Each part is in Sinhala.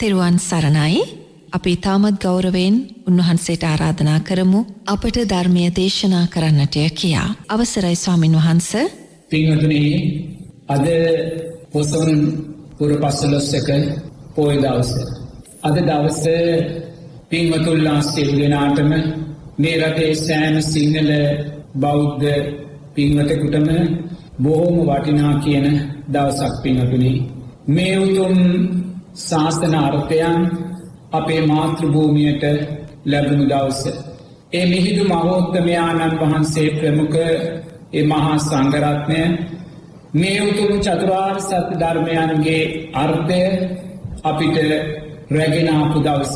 තෙරුවන් සරණයි අපි ඉතාමත් ගෞරවයෙන් උන්වහන්සේට ආරාධනා කරමු අපට ධර්මය දේශනා කරන්නටය කියා. අවසරයි ස්වාමින් වහන්ස පිංහතුනේ අද පොසොන් පුර පස්සලොස්සක පෝය දවස. අද දවස පින්වතුල්ලා සිල්ගෙනාටම මේ රටේ සෑම සිංහල බෞද්ධ පින්වතකුටම බොහෝම වටිනා කියන දවසක් පිංහතුනේ. මේ උතුම් ශාස්තන අර්ථයන් අපේ මාතෘභූමියයට ලැබුණු දවස. ඒ මිහිදු මහෝත්තමයාණන් වහන්සේ ප්‍රමුඛ ඒ මහා සංගරත්නය මේ උතුම් චතුරාර් සත්‍ය ධර්මයන්ගේ අර්ථය අපිට රැගෙනාපු දවස.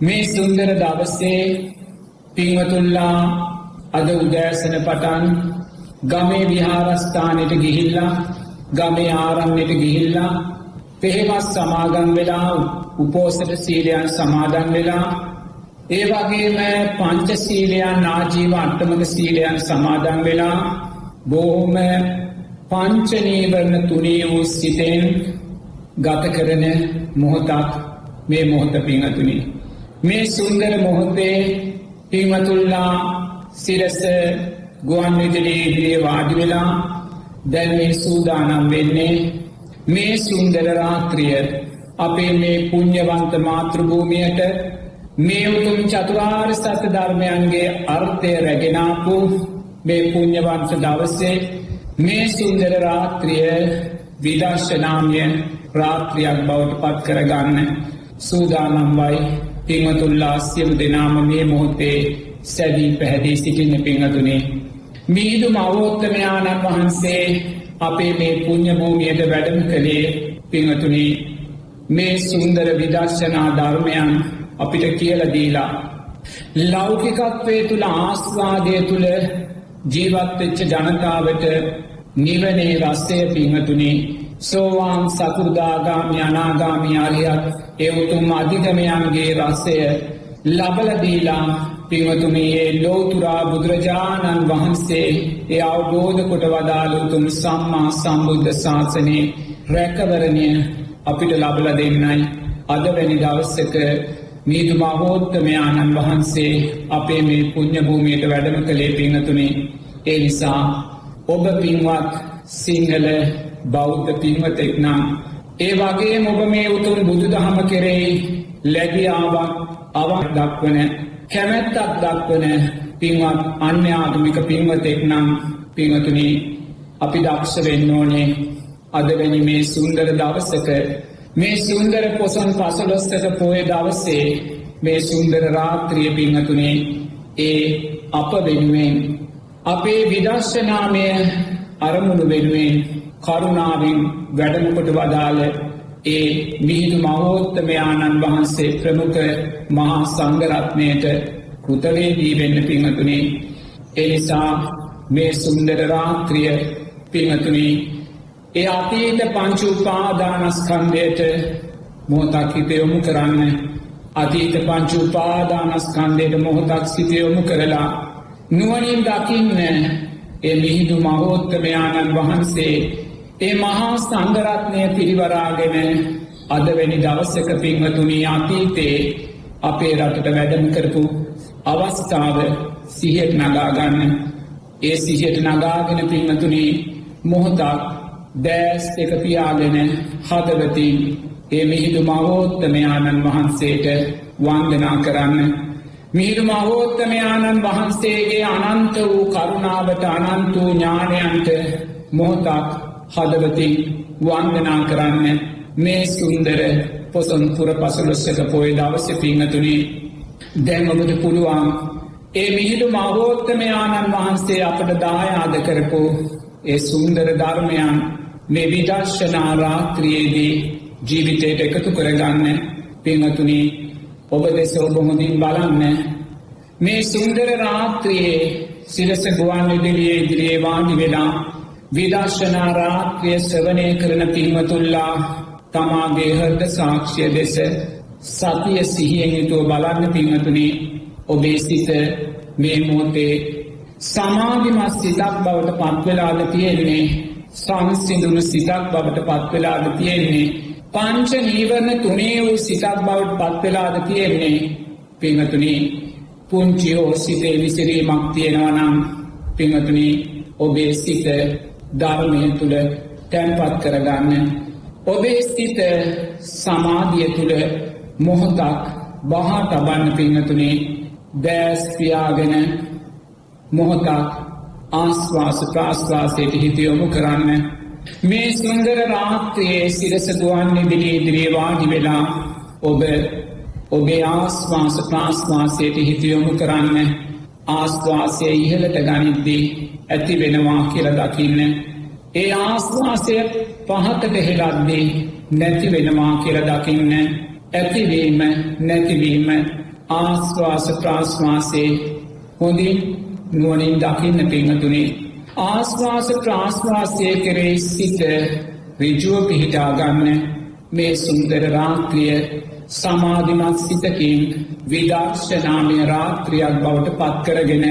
මේ සුන්දර දවසේ පිංවතුල්ලා අද උදෑසන පටන් ගමේ විහාරස්ථානයට ගිහිල්ලා ගමේ ආරම්යට ගිහිල්ලා පෙහෙමස් සමාගන් වෙලා උපෝසට සීලයන් සමාදන් වෙලා ඒ වගේම පංච සීලයන් ආජීව අට්ටමක සීලයන් සමාදන් වෙලා බොහොම පංචනීවරණ තුනී වූ සිතෙන් ගත කරන මොහොතක් මේ මොහොත පිංහතුනි. මේ සුන්දර මොහොතේ පිංහතුල්ලා සිරස ගුවන් විදිලේ ඉදිරියේ වාඩි වෙලා දැන් මේ සූදානම් වෙන්නේ මේ සුන්දර රාත්‍රිය අපේ මේ පුං්ඥවන්ත මාතෘභූමියයට මේ උතුම් චතුරාර් සත ධර්මයන්ගේ අර්ථය රැගෙනාපු මේ පුං්ඥවංශ දවසේ මේ සුන්දර රාත්‍රිය විදර්ශනාමය රාත්‍රියක් බවට පත් කරගන්න සූදානම්වයි පිංහතුල්ලා සියලු දෙනාම මේ මොහොතේ සැදී පැහැදී සිටින්න පිංහතුනේ. මීදු මවෝත්තමයාණන් වහන්සේ අපේ මේ පුං්ඥභූමියයට වැඩම කළේ පිංහතුනී මේ සුන්දර විදර්ශනා ධර්මයන් අපිට කියලදීලා. ලෞකිකත්වය තුළ ආස්වාදය තුළ ජීවත්වෙච්ච ජනතාවට නිවනේ රස්සය පිංහතුනේ සෝවාන් සකෘදාගාමි අනාගාමි අරියත් එවුතුම් අධිගමයන්ගේ රස්සය ලබලදීලා පිංවතුමේ ලෝතුරා බුදුරජාණන් වහන්සේ ඒ අවබෝධ කොට වදාලුතුම් සම්මා සම්බුද්ධ ශාසනයේ රැකවරණය අපිට ලබල දෙන්නයි. අද වැනි දවස්සක මීදු මහෝත්තමයාණන් වහන්සේ අපේ මේ පුං්ඥභූමියයට වැඩම කළේ පිංහතුනේ ඒ නිසා ඔබ පින්වත් සිංහල බෞද්ධ පින්වතෙක් නම් ඒ වගේ මොබ මේ උතුම් බුදු දහම කෙරෙහි ලැබියාවක් අවක් දක්වන කැමැත්තක් දක්වන පින්වත් අන්‍යාගමික පින්වතෙක් නම් පිංහතුනී අපි දක්ෂ වෙන්න ඕනේ අදවැනි මේ සුන්දර දවසක. මේ සුන්දර පොසන් පසලොස්තක පෝය දවසේ මේ සුන්දර රාත්‍රිය පිංහතුනේ ඒ අප වෙනුවෙන් අපේ විදර්ශනාමය අරමුණු වෙනුවෙන් කරුණාවෙන් වැඩමකොට වදාළ ඒ මිහිදු මහෝත්තමයාණන් වහන්සේ ප්‍රමුඛ මහා සංගරත්නයට කෘතවේදී වෙන්න පිංහතුනේ එනිසා මේ සුන්දර රාත්‍රිය පිංහතුනී ඒ අතීත පංචුපාදානස්කන්දයට මොහොතක් හිතයොමු කරන්න අතීත පංචුපාදානස්කන්දයට මොහොතක් සිතයොමු කරලා නුවනින් දකින්න ඒ මිහිදු මහෝත්තමයාණන් වහන්සේ ඒ මහා සංගරත්නය පිරිවරාගෙන අදවැනි දවස්සක පින්වතුනී අතීතේ අපේ රටට වැඩම කරපු අවස්ථාව සිහෙත් නගාගන්න ඒ සිහෙට නගාගෙන පින්වතුනී මොහොතක් දෑස් එක පියාගෙන හදවතින් ඒ මිහිදු මහෝත්තමයාණන් වහන්සේට වන්දනා කරන්න. මිහිදු මහෝත්තමයාණන් වහන්සේගේ අනන්ත වූ කරුණාවට අනන්ත වූ ඥානයන්ට මොහොතක් හදවතින් වන්දනා කරන්න මේ සුන්දර පොසොන් පුර පසුලොස්සක පොය දවස පිංහතුනේ දැන්ඔබට පුළුවන් ඒ මිහිදු මහෝත්තමයාණන් වහන්සේ අපට දායාද කරපු ඒ සුන්දර ධර්මයන් මේ විදර්ශනා රාත්‍රියේදී ජීවිතයට එකතු කරගන්න. පිංහතුනී ඔබ දෙස ඔබ හොඳින් බලන්න. මේ සුන්දර රාත්‍රියයේ සිරස ගුවන් විදිලියේ ඉදිරියේ වාඩි වෙලා විදර්ශනා රාත්‍රිය සවනය කරන පින්වතුල්ලා තමාගේ හර්ද සාක්ෂය දෙස සතිය සිහියෙන් යුතුව බලන්න පින්වතුනේ ඔබේ සිත මේ මෝතේ සමාධිමත් සිතක් බවට පත්වෙලාද තියෙන්නේ සංසිදුණු සිතක් බවට පත්වෙලාද තියෙන්නේ පංච නීවරණ තුනේ වූ සිතක් බවට පත්වෙලාද තියෙන්නේ? පිංහතුනි පුංචියෝ සිතේ විසිරීමක් තියෙනවනම් පිංහතුනි ඔබේ සිත ධර්මය තුළ තැන්පත් කරගන්න. ඔබේ සිත සමාධිය තුළ මොහොතක් බහා තබන්න පිංහතුනේ දෑස්පියාගෙන මොහොතක් ආස්වාස ප්‍රාස්වාසයට හිතයොමු කරන්න. මේ සුන්දර රාත්‍රයේ සිරසදුවන් ඉදිරි ඉදිරියේ වාඩි වෙලා ඔබ ඔබේ ආස්වාස ප්‍රාස්වාසයට හිතයොමු කරන්න ආස්වාසය ඉහලට ගනිද්දී ඇති වෙනවා කියල දකින්න. ඒ ආස්වාසය පහතට හෙලද්දී නැති වෙනවා කියල දකින්න ඇතිවීම නැතිවීම ආස්වාස ප්‍රාස්වාසේ හොඳින් නුවනින් දකින්න පිංහතුනේ. ආස්වාස ප්‍රාස්වාසය කරේ සිත රිජුව පිහිටාගන්න මේ සුන්දර රාත්‍රිය සමාධිමත් සිතකින් විදර්ශනාමය රාත්‍රියක් බවට පත්කරගෙන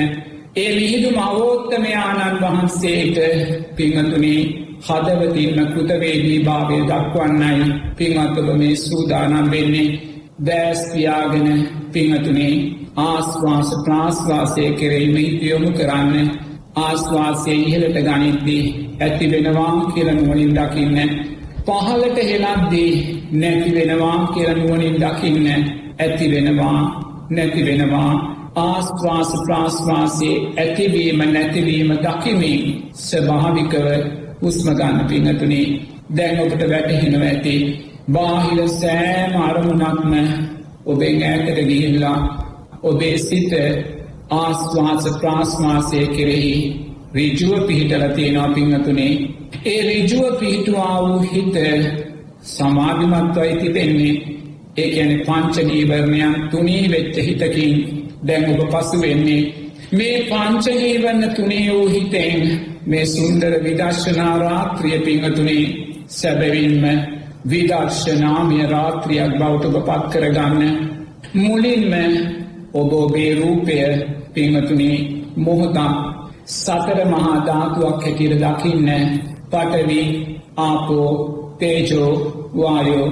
ඒ විහිදු මවෝත්තමයාණන් වහන්සේට පිංහතුනේ හදවතින්ම කෘතවේදී භාවය දක්වන්නයි පිංහතුව මේ සූදානම් වෙන්නේ. දෑස්තියාගෙන පිංහතුනේ ආස්වාස ප්‍රාස්වාසය කෙරෙහිම යොමු කරන්න ආස්වාසය ඉහලට ගනිද්දී ඇති වෙනවා කියලනුවනින් දකින්න පහලට හෙලද්දී නැති වෙනවා කියලනුවනින් දකින්න ඇති වෙනවා නැති වෙනවා. ආස්වාස ප්‍රාස්වාසයේ ඇතිවීම නැතිවීම දකිමින් ස්වභාවිකව උස්මගන්න පිංහතුනේ දැන් ඔබට වැටහෙනව ඇති බාහිර සෑම අරමුණක්ම ඔබෙන් ඈතට ගිහිල්ලා ඔබේ සිත ආස්වාස ප්‍රාස්වාසය කෙරෙහි රිජුව පිහිටල තියෙනවා පිංහතුනේ ඒ රිජුව පිහිටුවා වූ හිත සමාධිමත්වයි තිබෙන්නේ. ඒ ඇන පංචනීවරණයන් තුනී වෙච්ච හිතකින් දැන් ඔබ පසු වෙන්නේ. මේ පංචනීවන්න තුනේ වූ හිතෙන් මේ සුන්දර විදර්ශනා රාත්‍රිය පිංහතුනේ සැබවින්ම විදර්ශනාමය රාත්‍රියක් බෞටභ පත් කරගන්න. මුලින්ම ඔබ ඔබේ රූපය පිංහතුනේ මොහොතම් සතර මහාධාතුවක් හැටියට දකින්න පටවි ආපෝ තේජෝ වායෝ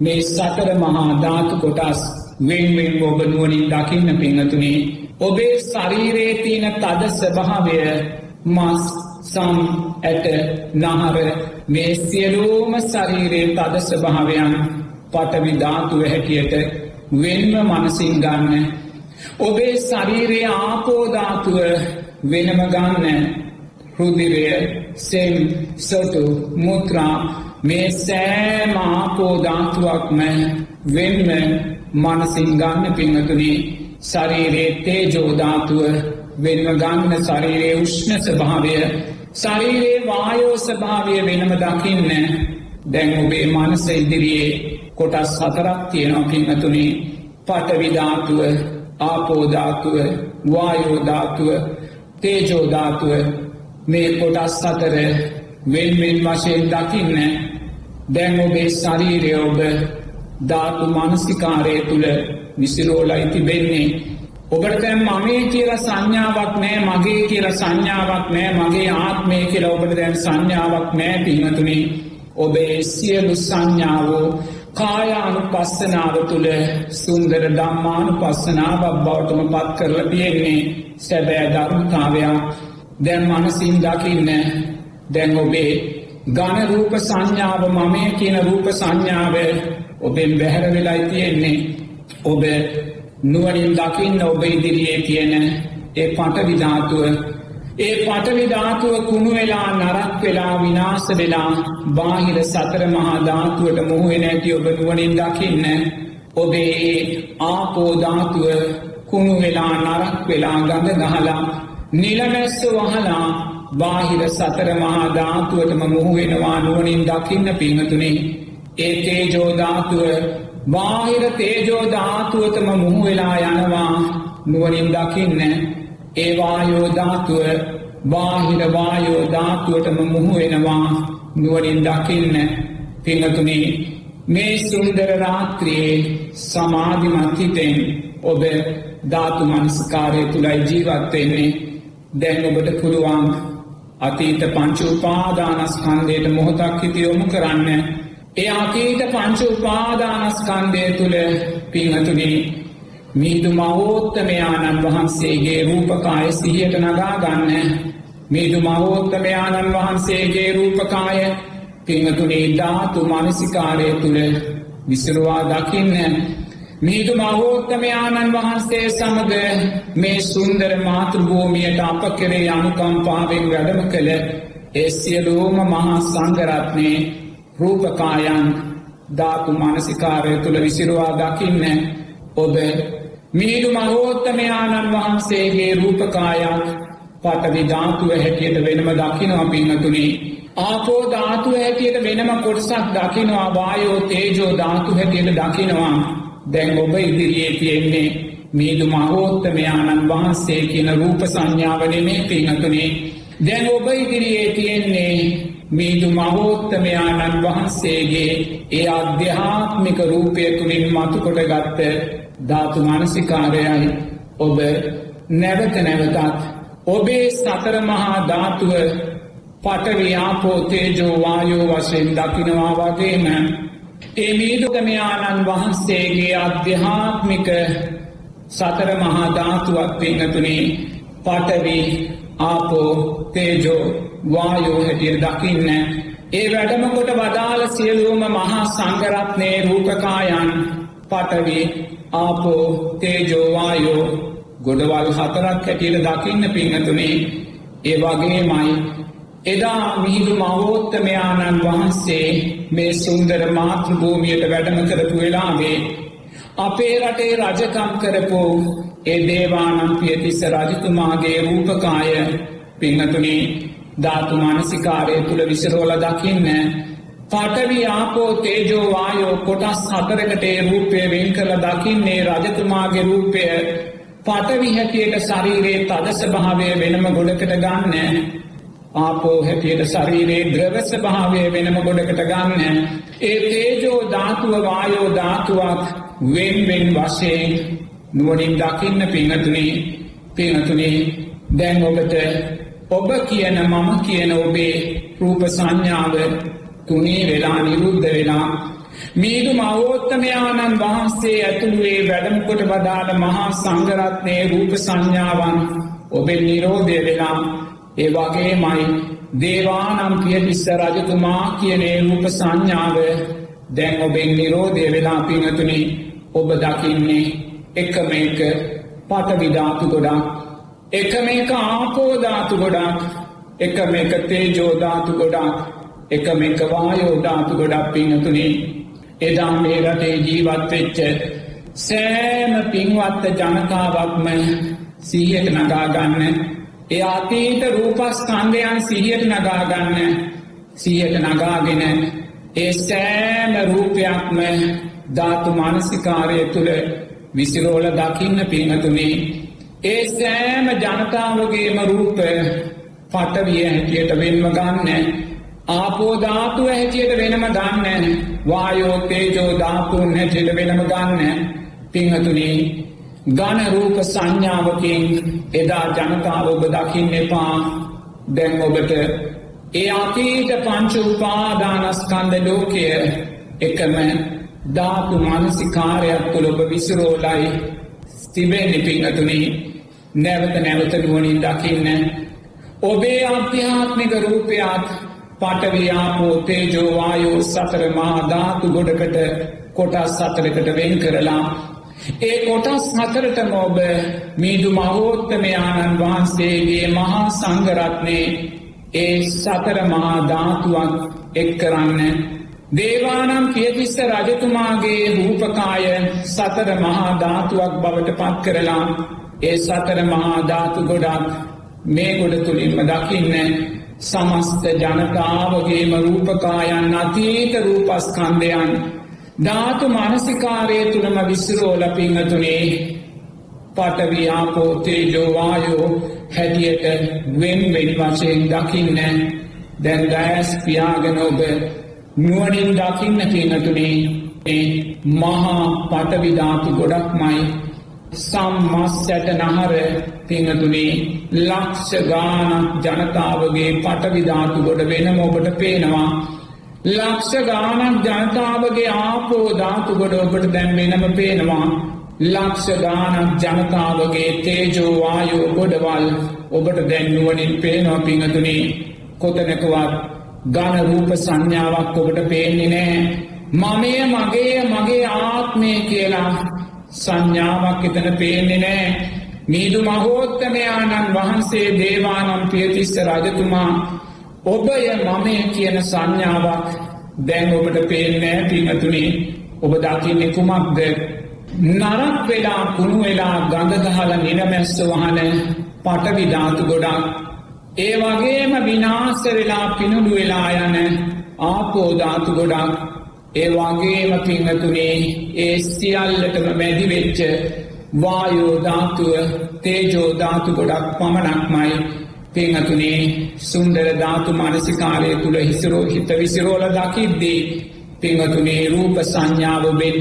මේ සතර මහාධාතු කොටස් වෙන්වෙන් ඔබ නුවනින් දකින්න පිංහතුනේ ඔබේ ශරීරයේ තියෙන තද ස්වභාවය මස් සම් ඇට නහර මේ සියලූම ශරීරයේ තද ස්වභාවයන් පටවි ධාතුව හැටියට වෙන්ම මනසින් ගන්න. ඔබේ ශරීරයේ ආපෝධාතුව වෙනම ගන්න. හෘදිරය සෙම් සොටු මුත්‍රා මේ සෑම ආපෝධාතුවක්ම වෙන්ම මනසින් ගන්න පිංහතුනේ ශරීරයේ තේජෝධාතුව වෙනම ගන්න ශරීරයේ උෂ්ණ ස්භාවය ශරීරයේ වායෝ ස්භාවය වෙනම දකින්න. දැන් ඔබේ මනස ඉදිරියේ කොටස් සතරක් තියෙනවා පිංහතුනේ පටවිධාතුව ආපෝධාතුව වායෝධාතුව තේජෝධාතුව මේ කොටස් සතර වෙන්වෙන් වශයෙන් දකින්න. දැන් ඔබේ ශරීරය ඔබ ධාතු මනසිකාරය තුළ විසිරෝලයි තිබෙන්නේ ඔබට දැම් මමේ කියලා සංඥාවක් නෑ මගේ කියලා සංඥාවක් නෑ මගේ ආත්මය කියලා ඔබට දැන් සංඥාවක් නෑ පිහතුනේ ඔබේ සියලු සංඥාවෝ කායානු පස්සනාව තුළ සුන්දර දම්මානු පස්සනාවක් බවටම පත් කරලා තියෙන්නේ සැබෑ ධර්මතාවයක්. දැන් මනසින් දකින්න දැන් ඔබේ ගණ රූප සංඥාව මමය කියන රූප සංඥාව ඔබෙන් බැහැර වෙලායි තියෙන්නේ. ඔබ නුවනින් දකින්න ඔබ ඉදිරියේ තියෙන ඒ පටවිධාතුව ඒ පටවිධාතුව කුණු වෙලා නරක් වෙලා විනාස වෙලා බාහිර සතර මහා ධාතුවට මුහුවෙන ඇති ඔබ නුවනින් දකින්න ඔබේ ඒ ආපෝධාතුව කුණු වෙලා නරක් වෙලා ගඳ ගහලා නිලමැස්ස වහලා බාහිර සතර මහා ධාතුවටම මුහුවෙනවා නුවනින් දකින්න පිංහතුනේ ඒ තේජෝධාතුව බාහිර තේජෝධාතුවතම මුහුවෙලා යනවා නුවනින් දකින්න ඒවායෝධාතුව බාහිර වායෝධාතුවටම මුහුවෙනවා නුවනින් දකින්න පිංහතුනේ මේ සුන්දර රාත්‍රයේ සමාධිමත්හිතෙන් ඔබ ධාතු මනස්කාරය තුළයි ජීවත්වෙන්නේ දැන් ඔබට පුළුවන් අතීත පංචුපාදානස්කන්දයට මොහොතක් හිතියොමු කරන්න. ඒ අතීත පංච උපාදානස්කන්දය තුළ පිංහතුනි මීදු මහෝත්තමයාණන් වහන්සේගේ රූපකාය සිහියට නගා ගන්න. මීදු මහෝත්තමයාණන් වහන්සේගේ රූපකාය පිංහතුනේ ධාතු මනසිකාරය තුළ විසරුවා දකින්න. මීදු මහෝත්තමයාණන් වහන්සේ සමග මේ සුන්දර මාතෘභූමියයට අප කෙරේ අනුකම්පාවෙන් වැඩම කළ ඒ සියලූම මහා සංගරත්නයේ රූපකායන් ධාතු මානසිකාරය තුළ විසිරුවා දකින්න. ඔබ මිනිදු මහෝත්තමයාණන් වහන්සේගේ රූපකායක් පටවි ධාතුව හැටියට වෙනම දකිනවා පින්නතුනේ. ආපෝ ධාතුව හැටියට වෙනම කොටසක් දකිනවා වායෝ තේජෝ ධාතු හැටියට දකිනවා. දැන් ඔබ ඉදිරියේ තියෙන්නේ මීදු මහෝත්තමයාණන් වහන්සේ කියන රූප සංඥාවනෙමේ පින්නතුනේ. දැන් ඔබ ඉදිරියේ තියෙන්නේ මීදු මහෝත්තමයාණන් වහන්සේගේ ඒ අධ්‍යාත්මික රූපය තුළින් මතුකොට ගත්ත ධාතු මානසිකාරයයි. ඔබ නැවත නැවතත් ඔබේ සතර මහා ධාතුව පටවියාපෝ තේජෝ වායෝ වශයෙන් දකිනවා වගේම ඒ මීදුගමයාණන් වහන්සේගේ අධ්‍යාත්මික සතර මහා ධාතුවක් පින්නතුනේ පටවි ආපෝ තේජෝ වායෝ හැටියට දකින්න. ඒ වැඩමකොට වදාළ සියලුවම මහා සංගරත්නය රූපකායන් පටවි ආපෝ තේජෝවායෝ ගොඩවල් හතරක් හැටියට දකින්න පින්නතුනේ ඒ වගේමයි එදා මිහිදු මහෝත්තමයාණන් වහන්සේ මේ සුන්දර මාතෘභූමියයට වැඩම කරපු වෙලාවේ අපේ රටේ රජකම් කරපෝ ඒ දේවානම් පියතිස්ස රජතුමාගේ රූපකාය පින්නතුනේ ධාතු මානසිකාරය තුළ විසරෝල දකින්න පටවි ආපෝ තේජෝ වායෝ කොටස් හතරකටේ රූපය වෙන් කළ දකින්නේ රජතුමාගේ රූපය. පටවි හැටියට ශරීරයේ තදස භාවය වෙනම ගොඩකට ගන්න. ආපෝ හැටියට ශරීරයේ ද්‍රවස භාවය වෙනම ගොඩකට ගන්න. ඒ තේජෝ ධාතුව වායෝ ධාතුවක් වෙන්වෙන් වශයෙන් නුවනින් දකින්න පිංහතුනේ පිංහතුනේ දැන් ඔබට ඔබ කියන මම කියන ඔබේ රූප සංඥාව තුනේ වෙලා නිරුද්ධ වෙලා. මීදු මවෝත්තමයාණන් වහන්සේ ඇතුළුවේ වැඩමකොට වදාළ මහා සංගරත්නය රූප සංඥාවන් ඔබෙන් නිරෝධය වෙලා ඒ වගේමයි දේවානම් පියතිස්ස රජතුමා කියනේ රූප සංඥාව දැන් ඔබෙන් නිරෝධය වෙලා පිනතුනි ඔබ දකින්නේ එකම එක පටවිධාතු ගොඩක් එකම එක ආපෝධාතු ගොඩක් එකම එක තේජෝධාතු ගොඩක් එකම එක වායෝධාතු ගොඩක් පිනතුනේ එදා මේ රටේ ජීවත්වෙච්ච සෑම පින්වත්ත ජනතාවක්ම සීහට නගාගන්න ඒ අතීත රූපස්කන්දයන් සිහියට නගාගන්න සිහියට නගාගෙන ඒ සෑම රූපයක්ම ධාතු මානසිකාරය තුළ විසිරෝල දකින්න පිනතුනේ ඒ සෑම ජනතාවගේම රූප පටවිය හැටියට වෙන්ම ගන්න. ආපෝධාතුව හැටියට වෙනම ගන්න. වායෝ තේජෝ ධාතුන් හැටියට වෙනම ගන්න. පිංහතුනේ ගණරූප සංඥාවකින් එදා ජනතාව ඔබ දකින්න එපා. දැන් ඔබට ඒ අතීත පංච උපාදානස්කන්ද ලෝකය එකම ධාතු මානසිකාරයක් තුළ ඔබ විසරෝලයි ස්තිබෙන්න්නි පිංහතුනේ නැවත නැවත නුවනින් දකින්න. ඔබේ අධ්‍යාත්මික රූපයාත් පටවයාපෝ තේජෝවායෝ සතර මහාධාතු ගොඩකට කොටස් සතරකට වෙන් කරලා ඒ කොටස් හතරටම ඔබ මීදු මහෝත්තමයාණන් වහන්සේගේ මහා සංගරත්නේ ඒ සතර මහා ධාතුවක් එක් කරන්න. දේවානම් පියතිස්ස රජතුමාගේ රූපකාය සතර මහා ධාතුවක් බවට පත් කරලා ඒ සතර මහා ධාතු ගොඩක් මේ ගොඩ තුළින්ම දකින්න. සමස්ත ජනතාවගේම රූපකායන් අතීත රූපස්කන්දයන් ධාතු මානසිකාරය තුළම විස්සරෝල පිංහතුනේ. පටවියාපෝතේජෝවායෝ හැටියට වෙන්වෙන් වශයෙන් දකින්න. දැන් දෑස් පියාගෙන ඔබ නුවනින් දකින්න පිනතුනේ ඒ මහා පටවිධාතු ගොඩක්මයි සම්මස්සැට නහර පිංහතුනේ ලක්ෂ ගානක් ජනතාවගේ පටවිධාතු ගොඩ වෙනම ඔබට පේනවා. ලක්ෂ ගානක් ජනතාවගේ ආපෝ ධාතු ගොඩ ඔබට දැන් වෙනම පේනවා. ලක්ෂ ගානක් ජනතාවගේ තේජෝවායෝ ගොඩවල් ඔබට දැන්නුවනින් පේනවා පිංහතුනේ කොතනකවත් ගණ රූප සංඥාවක් ඔබට පේන්නේ නෑ මමය මගේ මගේ ආත්මය කියලා සංඥාවක් එතන පේන්නේ නෑ. මීදු මහෝත්තමයාණන් වහන්සේ දේවානම් පියතිස්ස රජතුමා ඔබය මමය කියන සංඥාවක් දැන් ඔබට පේනෑ පිනතුනේ ඔබ දකින්නේ කුමක්ද? නරක් වෙලා කුණු වෙලා ගඟගහල නිරමැස්ස වහන පටවිධාතු ගොඩක්. ඒ වගේම විනාස වෙලා පිණුඩු වෙලා යන ආපෝධාතු ගොඩක්. ඒ වගේම පිංහතුනේ ඒ සියල්ලටම මැදිවෙච්ච වායෝධාතුව තේජෝධාතු ගොඩක් පමණක්මයි. පිංහතුනේ සුන්දර ධාතු මනසිකාරය තුළ හිසරෝ හිත විසිරෝල දකිද්දී පිංහතුනේ රූප සංඥාවබෙන්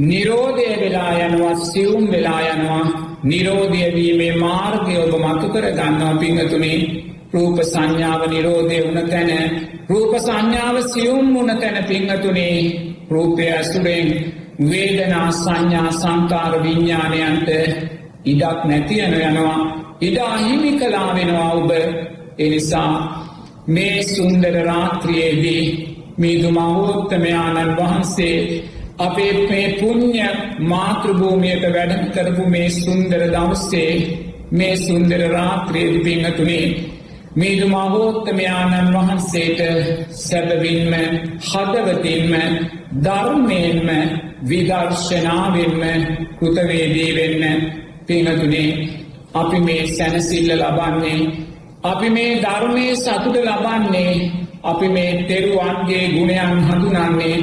නිරෝධය වෙලා යනවා සියුම් වෙලා යනවා. නිරෝධයවීමේ මාර්ගය ඔබ මතු කර ගන්නවා පිංහතුනේ රූප සංඥාව නිරෝධය වන තැන රූප සංඥාව සියුම් වන තැන පිංහතුනේ රූපය ඇසුරෙන් වේදනා සංඥා සංකාර විඤ්ඥානයන්ට ඉඩක් නැතියන යනවා ඉඩ අහිමි කලා වෙනවා ඔබ. එනිසා මේ සුන්දර රාත්‍රියේදී මීදු මහෝත්තමයාණන් වහන්සේ අපේ මේ පුං්ඥ මාතෘභූමියයට වැඩ කරපු මේ සුන්දර දවස්සේ මේ සුන්දර රාත්‍රයේ පිංහතුනේ මීදු මහෝත්තමයාණන් වහන්සේට සැබවින්ම හදවතින්ම ධර්මයෙන්ම විදර්ශනාවෙන්ම කෘතවේදී වෙන්න පිංහතුනේ අපි මේ සැනසිල්ල ලබන්නේ අපි මේ ධර්මය සතුට ලබන්නේ අපි මේ තෙරුවන්ගේ ගුණයන් හඳුනන්නේ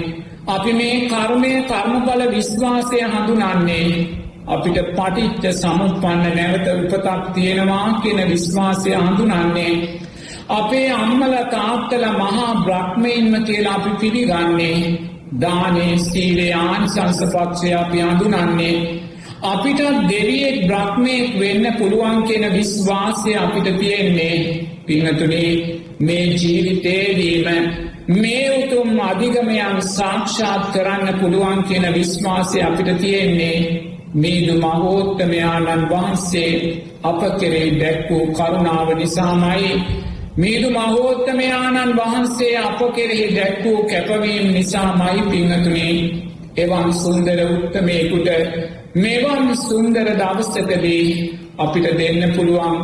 අපි මේ කර්මය කර්මඵල විශ්වාසය හඳුනන්නේ අපිට පටිච්ච සමුපන්න නැවත උපතක් තියෙනවා කියන විශ්වාසය හඳුනන්නේ අපේ අම්මල තාත්තල මහා බ්‍රහ්මයින්ම කියලා අපි පිළිගන්නේ. දානේ සීලයාන් සංසපක්ෂය අපි අඳුනන්නේ අපිට දෙවියෙක් බ්‍රහ්මයෙක් වෙන්න පුළුවන් කියෙන විශ්වාසය අපිට තියෙන්නේ. පිනතුනේ මේ ජීවිතේදීම මේ උතුම් අධිගමයන් සාක්ෂාත් කරන්න පුළුවන් කියන විශ්වාසය අපිට තියෙන්නේ. මීදු මහෝත්තමයාණන් වහන්සේ අප කෙරේ දැක් වූ කරුණාව නිසාමයි. මීදු මහෝත්තමයාණන් වහන්සේ අප කෙරෙහි දැක් වූ කැපවීම් නිසා මයි පිංහතුනේ එවන් සුන්දර උත්තමයකුට මෙවන් සුන්දර දවස්සකදී අපිට දෙන්න පුළුවන්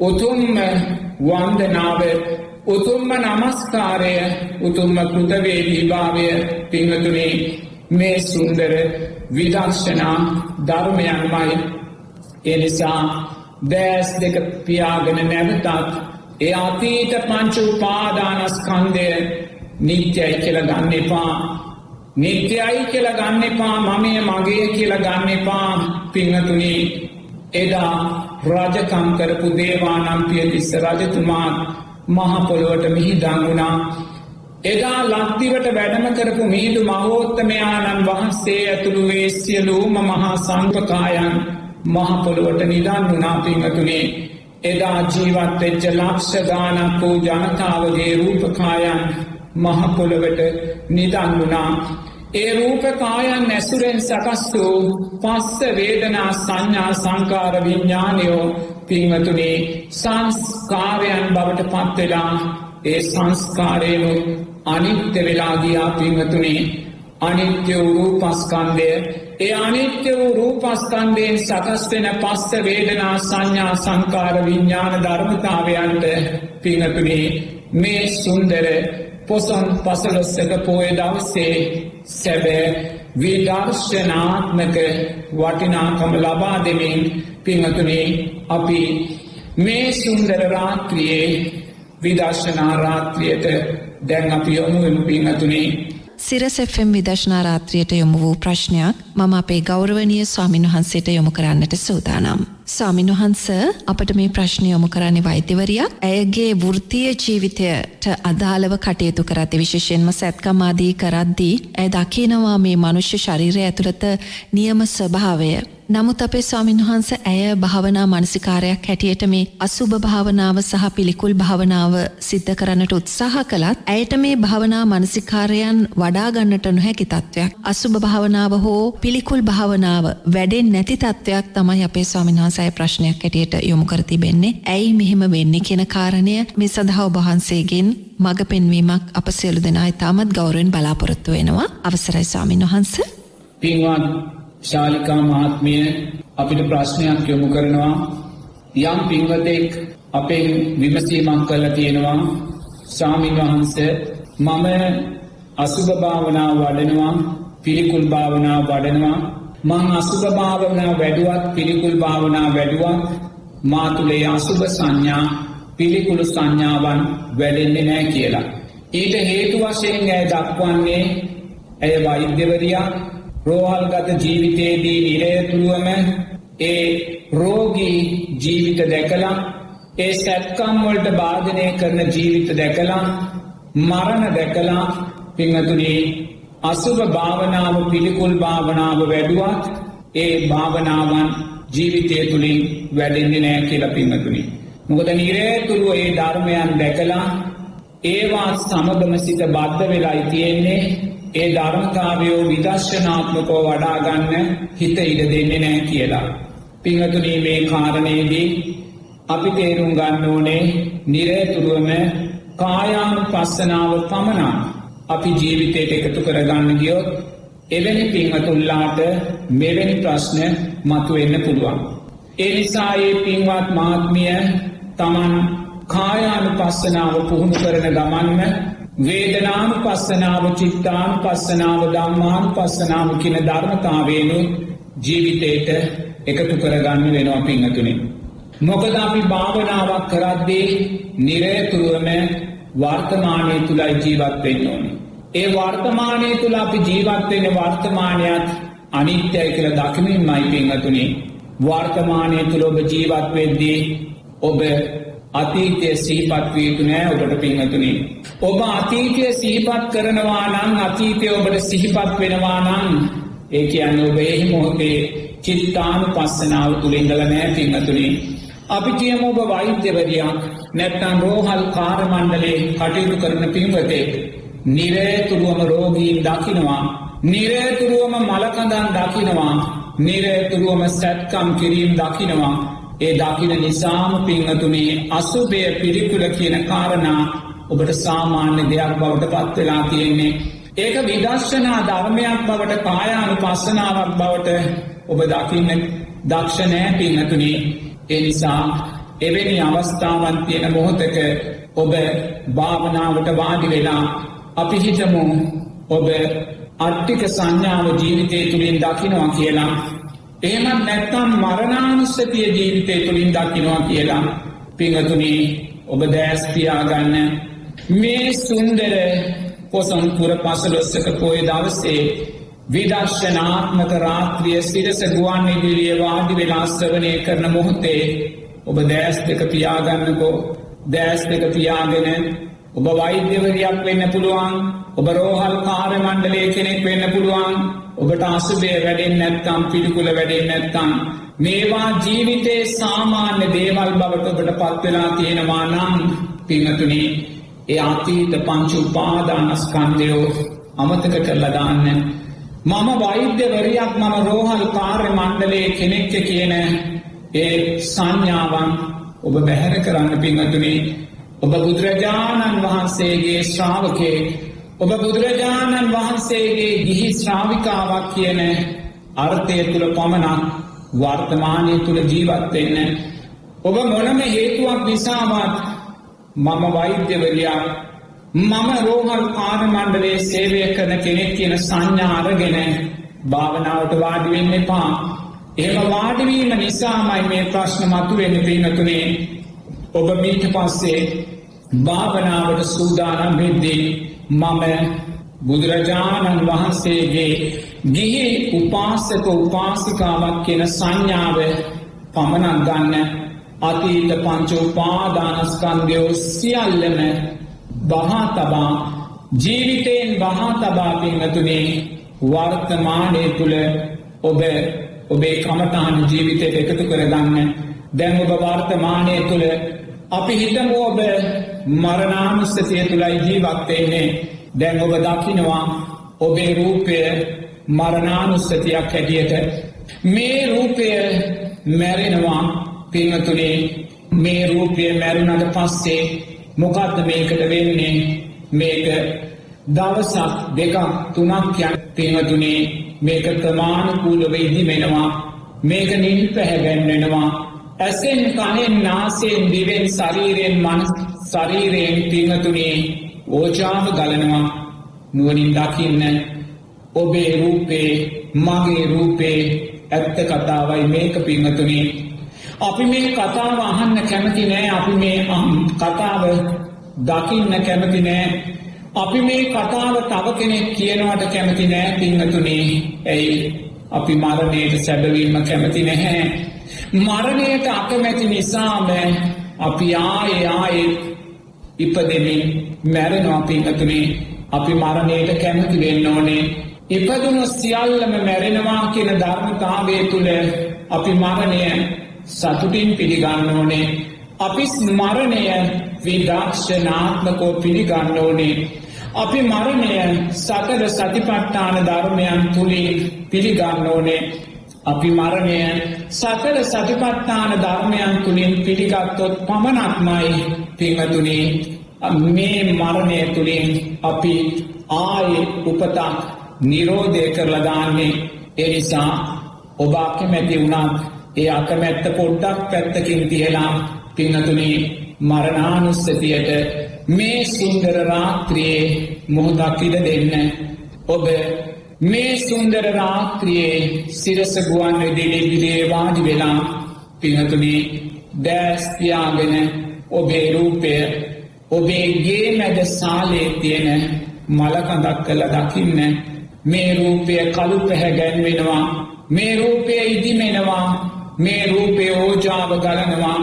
උතුම්ම වන්දනාව උතුම්ම නමස්කාරය උතුම්ම කෘතවේදී භාවය පිංහතුනේ මේ සුන්දර විදක්ෂනා ධර්මයන්මයි. එනිසා දෑස් දෙක පියාගෙන නැවතත් ඒ අතීත පංචු පාදානස්කන්දය නිත්‍යයි කියල ගන්න එපා. නිත්‍යයි කියල ගන්න එපා මමය මගේ කියල ගන්න එපා පිංහතුනී එදා රජකම් කරපු දේවානම්පිය තිස්ස රජතුමාත් මහපොළොවට මිහි දංගුණා එදා ලක්දිවට වැඩම කරපු මීදු මහෝත්තමයාණන් වහන්සේ ඇතුළු වේ සියලූම මහා සංපකායන් මහපොළොවට නිදන් වනාපිංහතුනේ එදා ජීවත්වෙච්ච ලක්ෂ ගානක් වූ ජනතාවගේ රූපකායන් මහපොළොවට නිදන් වුණා. ඒ රූපකායන් ඇසුරෙන් සකස් වූ පස්ස වේදනා සංඥා සංකාර විඤ්ඥානයෝ පිංවතුනේ සංස්කාරයන් බවට පත්වෙලා ඒ සංස්කාරයනු අනිත්‍ය වෙලාගියා පිංවතුනේ අනිත්‍ය වූ පස්කන්දය ඒ අනිත්‍ය වූ රූපස්කන්දයෙන් සකස්වෙන පස්ස වේදනා සංඥා සංකාර විඤ්ඥාන ධර්මතාවයන්ට පිංහතුනේ මේ සුන්දර පොසොන් පසලොස්සක පෝය දවසේ සැබෑ විදර්ශනාත්මක වටිනාකම ලබා දෙමින් පිංහතුනේ අපි මේ සුන්දර රාත්‍රියයේ විදර්ශනා රාත්‍රියයට දැන් අපි යොමුුවම පිංහතුනේ සිරසෙෆ්ම් විදශනා රාත්‍රියයට යොමු වූ ප්‍රශ්නයක් මම අපේ ගෞරවනය ස්වාමින් වහන්සේට යොමු කරන්නට සූදානම්. ස්වාමින් වහන්ස අපට මේ ප්‍රශ්නය යොමු කරන්නේ වෛද්‍යවරියක් ඇයගේ වෘතිය ජීවිතයට අදාළව කටයුතු කරති විශේෂයෙන්ම සැත්කමාදී කරද්දී ඇය දකිනවා මේ මනුෂ්‍ය ශරීරය ඇතුළත නියම ස්වභාවය නමුත් අපේ ස්වාමින් වහන්ස ඇය භාවනා මනසිකාරයක් හැටියට මේ අසුභ භාවනාව සහ පිළිකුල් භාවනාව සිද්ධ කරන්නට උත්සාහ කළත් ඇයට මේ භාවනා මනසිකාරයන් වඩාගන්නට නොහැකි තත්ත්වයක්. අසුභ භාවනාව හෝ පිළිකුල් භාවනාව වැඩෙන් නැති තත්ත්වයක් තමයි අපේ ස්වාමින් වහන්සය ප්‍රශ්නයක් හැටියට යොමු කර තිබෙන්නේ. ඇයි මෙහෙම වෙන්නේ කියන කාරණය මේ සඳහා ඔබහන්සේගෙන් මඟ පෙන්වීමක් අප සියලු දෙනා ඉතාමත් ගෞරවෙන් බලාපොරොත්තු වෙනවා. අවසරයි ස්වාමින් වහන්ස. පින්වත් ශාලිකා මහත්මිය අපිට ප්‍රශ්නයක් යොමු කරනවා. යම් පින්වතෙක් අපෙන් විමසීමක් කළ තියෙනවා. ස්වාමින් වහන්ස මම අසුභ භාවනාව වඩනවා පිළිකුල් භාවනාව වඩනවා. මං අසුභ භාවනාව වැඩුවත් පිළිකුල් භාවනාව වැඩුවත් මාතුලේ අසුභ සංඥා පිළිකුළු සංඥාවන් වැඩෙන්නේ නෑ කියලා. ඊට හේතු වශයෙන් ඇය දක්වන්නේ ඇය වෛද්‍යවරයා රෝහල්ගත ජීවිතයේදී නිරයතුරුවම ඒ රෝගී ජීවිත දැකලා ඒ සැත්කම්වොල්ට බාධනය කරන ජීවිත දැකලා මරණ දැකලා පිංහතුනේ අසුභ භාවනාව පිළිකුල් භාවනාව වැඩුවත් ඒ භාවනාවන් ජීවිතය තුළින් වැඩෙන්නේ නෑ කියල පිංහතුනි. මොකද නිරේතුරුව ඒ ධර්මයන් දැකලා ඒවා සමගම සිත බද්ධ වෙලායි තියෙන්නේ ඒ ධර්මතාවයෝ විදර්ශනාත්මකෝ වඩාගන්න හිත ඉඩ දෙන්නේ නෑ කියලා. පිංහතුනී මේ කාරණයේදී අපි තේරුම් ගන්න ඕනේ නිරේතුරුවම කායානු පස්සනාව පමණා අපි ජීවිතයට එකතු කරගන්න ගියොත් එවැනි පිංහතුල්ලාට මෙවැනි ප්‍රශ්න මතු එන්න පුළුවන්. ඒ නිසා ඒ පින්වත් මාත්මිය තමන් කායානු පස්සනාව පුහුණු කරන ගමන්ම වේදනානු පස්සනාව චිත්තානු පස්සනාව දම්මානු පස්සනාව කියන ධර්මතාවේනු ජීවිතයට එකතු කරගන්න වෙනවා පිංහතුනින්. මොකද අපි භාවනාවක් කරද්දේ නිරයතුරුවම වර්තමානය තුළයි ජීවත්වෙන්න ඕනි. ඒ වර්තමානය තුළ අපි ජීවත්වෙන වර්තමානයක් අනිත්‍යය කියල දකිමින් මයි පිංහතුනේ වර්තමානය තුළ ඔබ ජීවත්වෙද්දී ඔබ අතීතය සීපත්වීතු නෑ ඔබට පිංහතුනේ. ඔබ අතීතය සිහිපත් කරනවා නම් අතීතය ඔබට සිහිපත් වෙනවා නම් ඒ කියන්න ඔබ එහි මොහොතේ චිත්තානු පස්සනාව තුළින්දල නෑ පිංහතුනේ. අපි කියම ඔබ වෛද්‍යවරයක් නැත්තන් රෝහල් කාරමණ්ඩලේ කටයුතු කරන පින්වතේ. නිරේතුරුවම රෝගීන් දකිනවා. නිරේතුරුවම මලකඳන් දකිනවා. නිරේතුරුවම සැත්කම් කිරීම් දකිනවා. ඒ දකින නිසාම පිංහතුනේ අසුබය පිළිකුල කියන කාරණා ඔබට සාමාන්‍ය දෙයක් බවට පත්වෙලා තියෙන්නේ. ඒක විදර්ශනා ධර්මයක් බවට කායානු පස්සනාවක් බවට ඔබ දකින්න දක්ෂණෑ පිංහතුනේ ඒ නිසා එවැනි අවස්ථාවන් තියෙන මොහොතක ඔබ භාවනාවට වාඩි වෙලා අපි හිතමු ඔබ අට්ටික සංඥාව ජීවිතය තුළින් දකිනවා කියලා එහෙමත් නැත්තම් මරණානුස්සතිය ජීවිතය තුළින් දකිනවා කියලා පිංහතුනී ඔබ දෑස්තියාගන්න මේ සුන්දර පොසම්පුර පසලොස්සක පොය දවසේ විදර්ශනාත්මක රාත්‍රිය සිරස ගුවන් ඉදිරිය වාඩි වෙලා ස්්‍රවනය කරන මොහොතේ ඔබ දෑස් දෙක පියාගන්නකෝ. දෑස් දෙක පියාගෙන ඔබ වෛද්‍යවරයක් වෙන්න පුළුවන් ඔබ රෝහල් කාර්ය මණ්ඩලය කෙනෙක් වෙන්න පුළුවන් ඔබට අසුබේ වැඩෙන් නැත්තම් පිළිකුල වැඩෙන් නැත්තම් මේවා ජීවිතේ සාමාන්‍ය දේවල් බවට ඔබට පත්වෙලා තියෙනවා නම් පිංහතුනේ ඒ අතීත පංචු උපාදානස්කන්දයෝ අමතක කරලා දාන්න. මම වෛද්‍යවරයක් මම රෝහල් කාර්ය මණ්ඩලේ කෙනෙක්ක කියන ඒ සංඥාවන් ඔබ බැහැර කරන්න පිංහතුනේ ඔබ බුදුරජාණන් වහන්සේගේ ශ්‍රාවකේ ඔබ බුදුරජාණන් වහන්සේගේ ගිහි ශ්‍රාවිකාවක් කියන අර්ථය තුළ පමණක් වර්තමානය තුළ ජීවත්වෙන්න ඔබ මොනම හේතුවක් නිසාවත් මම වෛද්‍යවරයා මම රෝහල් ආරමණ්ඩලේ සේවය කරන කෙනෙක් කියන සංඥාරගෙන භාවනාවට වාඩිවෙන්න එපා. එම වාඩිවීම නිසාමයි මේ ප්‍රශ්න මතු වෙන පිනතුනේ ඔබ මීට පස්සේ භාවනාවට සූදානම් වෙද්දී මම බුදුරජාණන් වහන්සේගේ ගිහි උපාසක උපාසිකාවක් කියන සංඥාව පමණක් ගන්න අතීත පංච උපාදානස්කන්දයෝ සියල්ලම බහා තබා ජීවිතයෙන් බහා තබා පින්නතුනේ වර්තමානය තුළ ඔබ ඔබේ කමතාන ජීවිතයට එකතු කරගන්න දැන් ඔබ වර්තමානය තුළ අපි හිතමු ඔබ මරණානුස්සතිය තුළයි ජීවත්වයෙන්නේ දැන් ඔබ දකිනවා ඔබේ රූපය මරණානුස්සතියක් හැටියට. මේ රූපය මැරෙනවා පිංහතුනේ මේ රූපය මැරුණට පස්සේ මොකක්ද මේකට වෙන්නේ? මේක දවසක් දෙකක් තුනක් යන පිංහතුනේ මේක ප්‍රමාණකූලව ඉදිමෙනවා. මේක නිල් පැහැගැන්වෙනවා ඇසෙන් කනෙන් නාසයෙන් දිවෙන් ශරීරයෙන් මනස් ශරීරයෙන් පිංහතුනේ ඕජාව ගලනවා. නුවනින් දකින්න ඔබේ රූපේ මගේ රූපේ ඇත්ත කතාවයි මේක පිංහතුනේ අපි මේ කතාව අහන්න කැමති නෑ අපි මේ කතාව දකින්න කැමති නෑ. අපි මේ කතාව තව කෙනෙක් කියනවට කැමති නෑ පිංහතුනේ ඇයි? අපි මරණයට සැබවීම කැමති නැහැ. මරණයට අකමැති නිසාම අපි ආය ආයෙත් ඉපදෙමින් මැරෙනවා පිංහතුනේ අපි මරණයට කැමති වෙන්න ඕනේ. ඉපදුණු සියල්ලම මැරෙනවා කියන ධර්මතාවය තුළ අපි මරණය සතුටින් පිළිගන්න ඕනේ. අපි මරණය විදක්ෂනාත්මකෝ පිළිගන්න ඕනේ. අපි මරණය සතර සතිපට්ඨාන ධර්මයන් තුළින් පිළිගන්න ඕනේ. අපි මරණය සතර සතිපට්ඨාන ධර්මයන් තුළින් පිළිගත්තොත් පමණක්මයි පිංහතුනේ මේ මරණය තුළින් අපි ආයෙ උපතක් නිරෝධය කරලදාන්නේ එනිසා ඔබ අකමැති වුණත් ඒ අකමැත්ත පොඩ්ඩක් පැත්තකින් තියලා පිංහතුනේ මරණානුස්සතියට මේ සුන්දර රාත්‍රියයේ මොහොදක් ඉඩ දෙන්න? ඔබ මේ සුන්දර රාත්‍රියයේ සිරසගුවන් වෙදිලිබිරේ වාඩි වෙලා පිහතුනේ දෑස්තියාගෙන ඔබේ රූපය ඔබේ ගේ මැද සාලේ තියෙන මලකඳක් කළ දකින්න. මේ රූපය කළු පැහැගැන්වෙනවා මේ රූපය ඉදිමෙනවා මේ රූපය ඕජාව ගලනවා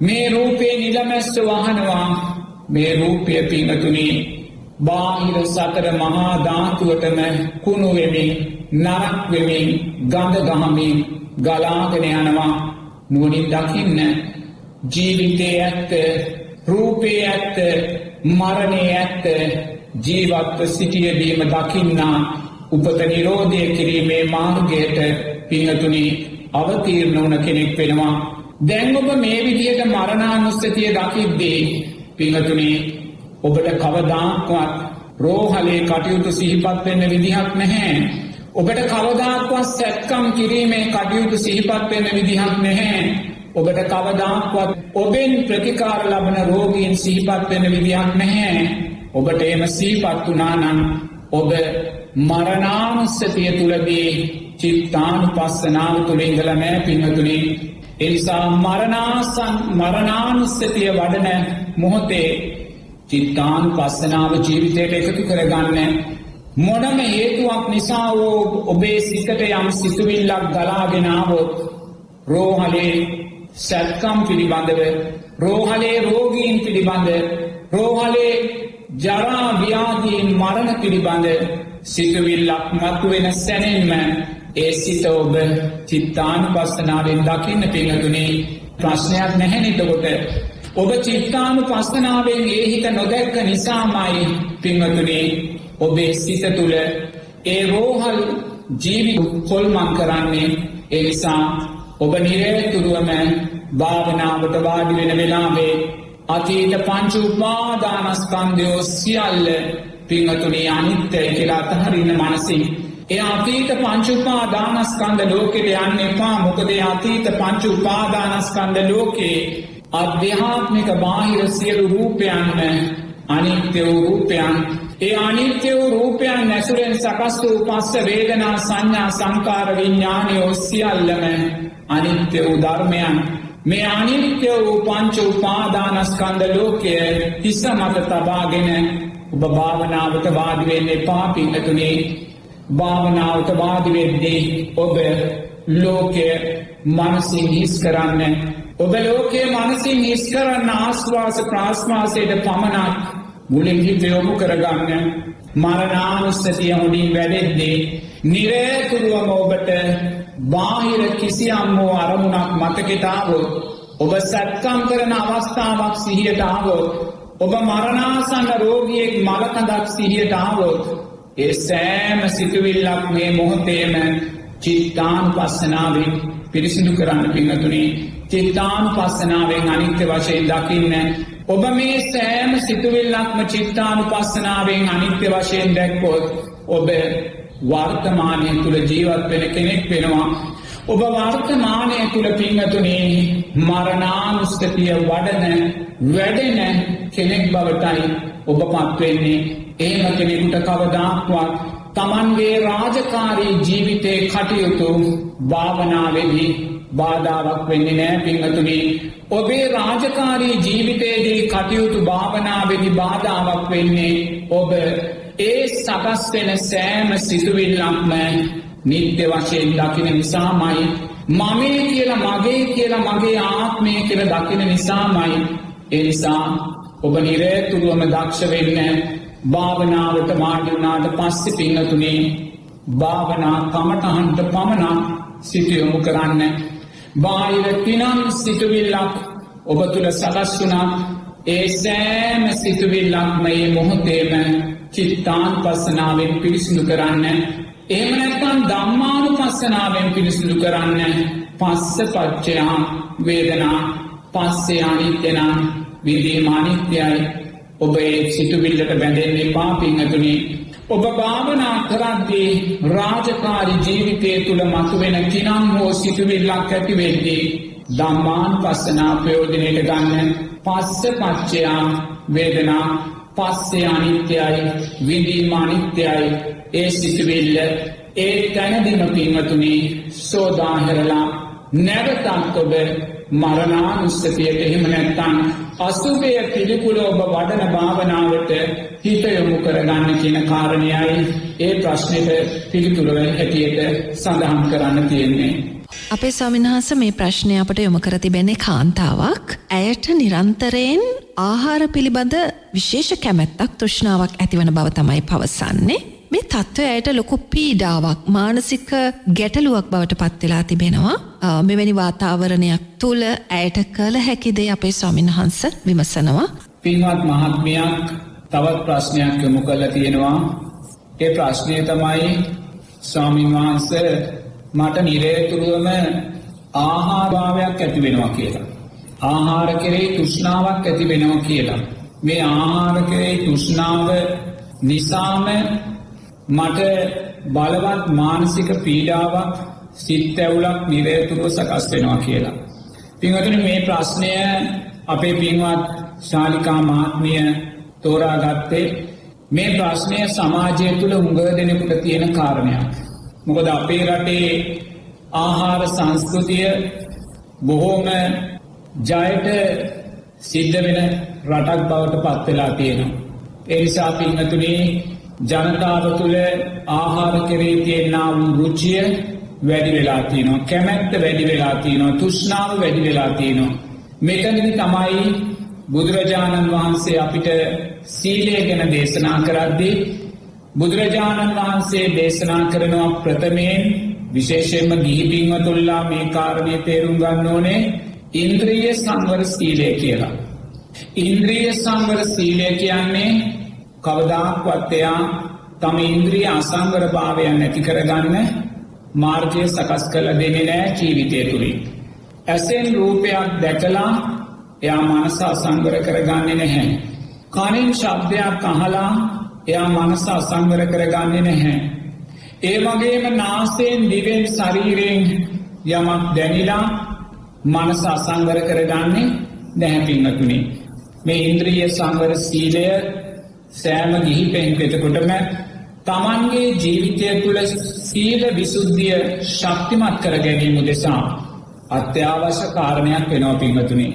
මේ රූපේ නිලමැස්ස වහනවා මේ රූපය පිංහතුනී බාහිර සතර මහා ධාතුවටම කුණුවෙමින් නරක්වෙමින් ගඳ ගහමින් ගලාගෙන යනවා. නුවනින් දකින්න ජීවිතය ඇත්ත රූපේ ඇත්ත මරණය ඇත්ත ජීවත්ව සිටියදීම දකින්නා උපත නිරෝධය කිරීමේ මාර්ගයට පිංහතුනි අවතීරණ වන කෙනෙක් වෙනවා. දැන් ඔබ මේ විදියට මරණානුස්සතිය දකිද්දේ පිංහතුනේ ඔබට කවදාක්වත් රෝහලේ කටයුතු සිහිපත් වෙන්න විදිහක් නැහැ. ඔබට කවදාක්වත් සැත්කම් කිරීමේ කටයුතු සිහිපත් වෙන්න විදිහක් නැහැ. ඔබට කවදාක්වත් ඔබෙන් ප්‍රතිකාර ලබන රෝගීන් සිහිපත් වෙන විදිහක් නැහැ. ඔබට එම සීපත් වනානන් ඔබ මරණානුස්සතිය තුළදී චිත්තානු පස්සනාව තුළ ඉඳල නෑ පින්නතුනේ එනිසා මරණාසන් මරණානුස්සතිය වඩන මොහොතේ චිත්තාන් පස්සනාව ජීවිතයට එකතු කරගන්න මොනම හේතුවක් නිසා වූ ඔබේ සිතට යම් සිතුවිල්ලක් ගලාගෙනාවොත් රෝහලේ සැත්කම් පිළිබඳව රෝහලේ රෝගීන් පිළිබඳ රෝහලේ ජරා ව්‍යාදීන් මරණ පිළිබඳ සිතුවිල්ලක් මත්තුවෙන සැනෙන්ම ඒ සිත ඔබ චිත්තාන පස්සනාවෙන් දකින්න පිංහතුනේ ප්‍රශ්නයක් නැහැනිතකොට ඔබ චිත්තානු පස්සනාවෙන් ඒ හිත නොදැක්ක නිසාමයි පිංහතුනේ ඔබේ සිත තුළ ඒ රෝහල් ජීවි කොල්මං කරන්නේ. එනිසා ඔබ නිරේතුරුවම භාවනාවට වාඩි වෙන වෙලාවේ අතීත පංචු උපාදානස්කන්දයෝ සියල්ල පිංහතුනේ අනිත්තය කියලා අතහරින්න මනසින්. එය අතීත පංචුපා දානස්කන්ද ලෝකෙට යන්න එපා. මොකද අතීත පංචු උපාදානස්කන්ද ලෝකේ අධ්‍යාත්මික බාහිර සියලු රූපයන්න අනිත්‍ය වූ රූපයන්. ඒ අනිත්‍ය වූ රූපයන් නැසුරෙන් සකස් වූ පස්ස වේදනා සංඥා සංකාර විඤ්ඥානය ඔස්සිියල්ලම අනිත්‍ය වූ ධර්මයන්. මේ අනිත්‍ය වූ පංච උපාදානස්කන්ද ලෝකය හිස මත තබාගෙන ඔබ භාවනාවට වාඩිවෙන්න එපා පින්නතුනේ. භාවනාවට වාදිවෙද්දී ඔබ ලෝකය මනසින් හිස් කරන්න ඔබ ලෝකයේ මනසින් හිස් කරන්න ආස්වාස ප්‍රාශ්වාසයට පමණක් මුලින් හිත යොමු කරගන්න. මරණානුස්සතිය හොඩින් වැඩෙද්දී නිරේතුරුවම ඔබට බාහිර කිසියම් වූ අරමුණක් මතකෙතාවොත් ඔබ සැත්කම් කරන අවස්ථාවක් සිහියට ආවොත් ඔබ මරණාසන්න රෝගියෙක් මලකඳක් සිහියට ආවොත් ඒ සෑම සිතුවිල්ලක් මේ මොහොතේම චිත්තාන් පස්සනාවෙන් පිරිසිදු කරන්න පිංහතුනේ චිත්තාන් පස්සනාවෙන් අනිත්‍ය වශයෙන් දකින්න. ඔබ මේ සෑම සිතුවිල්ලක්ම චිත්තානු පස්සනාවෙන් අනිත්‍ය වශයෙන් දැක්කොත් ඔබ වර්තමානය තුළ ජීවත් වෙන කෙනෙක් වෙනවා. ඔබ වර්තමානය තුළ පිංහතුනේ මරණානුස්තතිය වඩන වැඩෙන කෙනෙක් බවටයි ඔබ පත්වෙන්නේ ඒම කෙනෙකුට කවදාක්වත් තමන්ගේ රාජකාරී ජීවිතය කටයුතු භාවනාවෙදී බාධාවක් වෙන්නේ නෑ පිංහතුනී ඔබේ රාජකාරී ජීවිතයේදී කටයුතු භාවනාවෙදි බාධාවක් වෙන්නේ ඔබ ඒ සකස් වෙන සෑම සිතුවිල්ලක්ම නිත්‍ය වශයෙන් දකින නිසාමයි. මමේ කියලා මගේ කියලා මගේ ආත්මය කියල දකින නිසාමයි. එනිසා ඔබ නිරේතුරුවම දක්ෂ වෙන්න භාවනාවට මාඩිවුනාට පස්සෙ පිංහතුනේ භාවනා කමටහන්ට පමණක් සිටියොමු කරන්න බාහිර පිනම් සිතුවිල්ලක් ඔබ තුළ සකස් වුණා ඒ සෑම සිතුවිල්ලක්ම ඒ මොහොතේම චිත්තාන් පස්සනාවෙන් පිරිසිදු කරන්න. එහෙම නැත්තම් ධම්මානු පස්සනාවෙන් පිරිසිදු කරන්න. පස්ස පච්චයා වේදනා පස්සේ අනිත්‍යනම් විදීමානිත්‍යයි ඔබ ඒ සිතුවිල්ලට බැඳෙන්නේ පාපිංහතුනි ඔබ භාවනා කරද්දී රාජකාරි ජීවිතය තුළ මතුවෙන කිනම් හෝ සිතුවිල්ලක් ඇතිවෙද්දී දම්මාන් පස්සනා ප්‍රයෝජනයට ගන්න පස්ස පච්චයා වේදනා පස්සේ අනිත්‍යයි විදීම අනිත්‍යයි ඒ සිතුවිල්ල ඒ තැනදිම පින්වතුනී සෝදාහෙරලා නැවතත් ඔබ මරණානුස්සතියට එහෙම නැත්තන් අසුභය පිළිකුල ඔබ වඩන භාවනාවට හිත යොමු කරගන්න කියන කාරණයයි ඒ ප්‍රශ්නයට පිළිතුරව හැටියට සඳහන් කරන්න තියෙන්නේ. අපේ ස්වාමින්හස මේ ප්‍රශ්නය අපට යොමු කර තිබෙන්නේ කාන්තාවක් ඇයට නිරන්තරයෙන් ආහාර පිළිබඳ විශේෂ කැමැත්තක් තෘෂ්ණාවක් ඇතිවන බව තමයි පවසන්නේ. මේ තත්ත්වය ඇයට ලොකු පීඩාවක් මානසික ගැටලුවක් බවට පත්වෙලා තිබෙනවා. මෙවැනි වාතාවරණයක් තුළ ඇයට කළ හැකිදේ අපේ ස්වාමින් වහන්ස විමසනවා. පින්වත් මහත්මයක් තවත් ප්‍රශ්නයක් යොමු කල්ල තියෙනවා. ඒ ප්‍රශ්නය තමයි ස්වාමින් වහන්ස මට නිරේතුරුවම ආහාභාවයක් ඇති වෙනවා කියලා. ආහාර කෙරේ තුෂ්නාවක් ඇති වෙනවා කියලා. මේ ආහාර කරේ තුෂ්නාව නිසාම මට බලවත් මානසික පීඩාවක් සිත් ඇවුලක් නිරේතුරුව සකස් වෙනවා කියලා. පිංහතුන මේ ප්‍රශ්නය අපේ පින්වත් ශාලිකා මාත්මිය තෝරාගත්තේ මේ ප්‍රශ්නය සමාජය තුළ උඟ දෙනෙකුට තියෙන කාරණයක්. මොකද අපේ රටේ ආහාර සංස්කෘතිය බොහෝම ජයට සිද්ධ වෙන රටක් බවට පත්වෙලා තියෙනවා. එනිසා පිංහතුනේ ජනතාව තුළ ආහාර කරේ තියෙන්න්නා වූ රුචිය වැඩි වෙලා තියනවා කැමැත්ත වැඩි වෙලා තියනවා තුෂ්නාව වැඩි වෙලා තියනවා. මෙතනදි තමයි බුදුරජාණන් වහන්සේ අපිට සීලය ගැන දේශනා කරද්දී බුදුරජාණන් වහන්සේ දේශනා කරනවා ප්‍රථමයෙන් විශේෂයෙන්ම ගිහිපින්වතුල්ලා මේ කාරණය තේරුම් ගන්න ඕනේ ඉන්ද්‍රීය සංවර සීලය කියලා. ඉන්ද්‍රීය සංවර සීලය කියන්නේ කවදාක්වත්තයා තම ඉන්ද්‍රිය අසංවර භාවයන් නැති කරගන්න මාර්ගය සකස් කළ දෙනෙ නෑ ජීවිතය තුළින්. ඇසෙන් රූපයක් දැකලා එයා මනස අසංවර කරගන්නේ නැහැ. කනින් ශබ්දයක් අහලා එයා මනස අසංවර කරගන්නේ නැහැ. ඒ වගේම නාසයෙන් දිවෙන් ශරීරයෙන් යමක් දැනිලා මනස අසංවර කරගන්නේ දැහැපින්නතුනේ. මේ ඉන්ද්‍රිය සංවර සීලය සෑම ගිහි පෙන්පෙතකොටම තමන්ගේ ජීවිතය තුළ සීල විසුද්ධිය ශක්තිමත් කර ගැනීම දෙසා අත්‍යවශ්‍ය කාරණයක් වෙනවා පිංහතුනේ.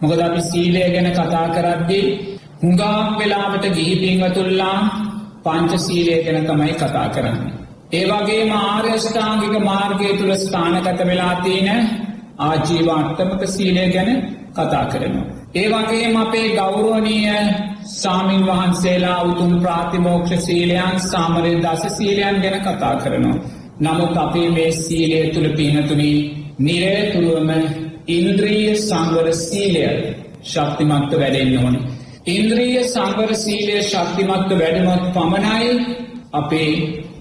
මොකද අපි සීලය ගැන කතා කරද්දී හුඟාම් වෙලාවට ගිහි පිංවතුල්ලා පංච සීලය ගැන තමයි කතා කරන්න. ඒවගේ මාර්යෂ්ඨාංගික මාර්ගය තුළ ස්ථානගත වෙලා තියෙන ආජීව අට්ටමක සීලය ගැන කතා කරනවා. ඒ වගේ අපේ ගෞරුවනීය සාමීන් වහන්සේලා උතුම් ප්‍රාතිමෝක්ෂ සීලයන් සාමරය දස සීලයන් ගැන කතා කරනවා. නමුත් අපේ මේ සීලය තුළ පිනතුනි නිරේතුරුවම ඉන්ද්‍රීය සංවර සීලය ශක්තිමත්ව වැඩෙන්න්න ඕන. ඉන්ද්‍රීය සංවර සීලය ශක්තිමත්ව වැඩනොත් පමණයි අපේ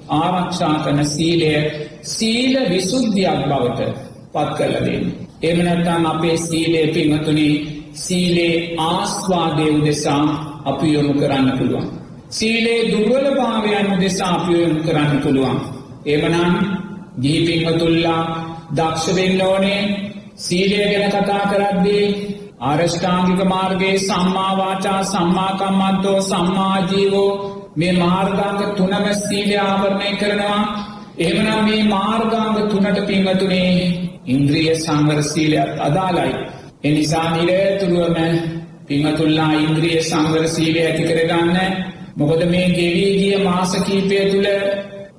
ආරක්ෂා කන සීලය සීල විසුද්ධියක් බවට පත් කරලදෙන්. එමනැත්තන් අපේ සීලය පිමතුනි සීලේ ආස්වාදය උදෙසා අපි යොමු කරන්න පුළුවන්. සීලේ දුර්වල භාවයන් උදෙසා අපි යොමු කරන්න පුළුවන්. එමනම් ගීපින්වතුල්ලා දක්ෂවෙන්න ඕනේ සීලය ගැන කතා කරද්දී ආරෂ්ඨාංගික මාර්ගයේ සම්මාවාචා සම්මාකම්මන්තෝ සම්මාජීවෝ මේ මාර්ගාංග තුනම සීලය ආවරණය කරනවා එහෙමනම් මේ මාර්ගාංග තුනට පින්වතුනේ ඉන්ද්‍රිය සංවර සීලයක් අදාළයි. එනිසා නිරතුරුවම පින්වතුල්ලා ඉන්ද්‍රිය සංවර සීලය ඇති කරගන්න මොකද මේ ගෙවී ගිය මාස කීපය තුළ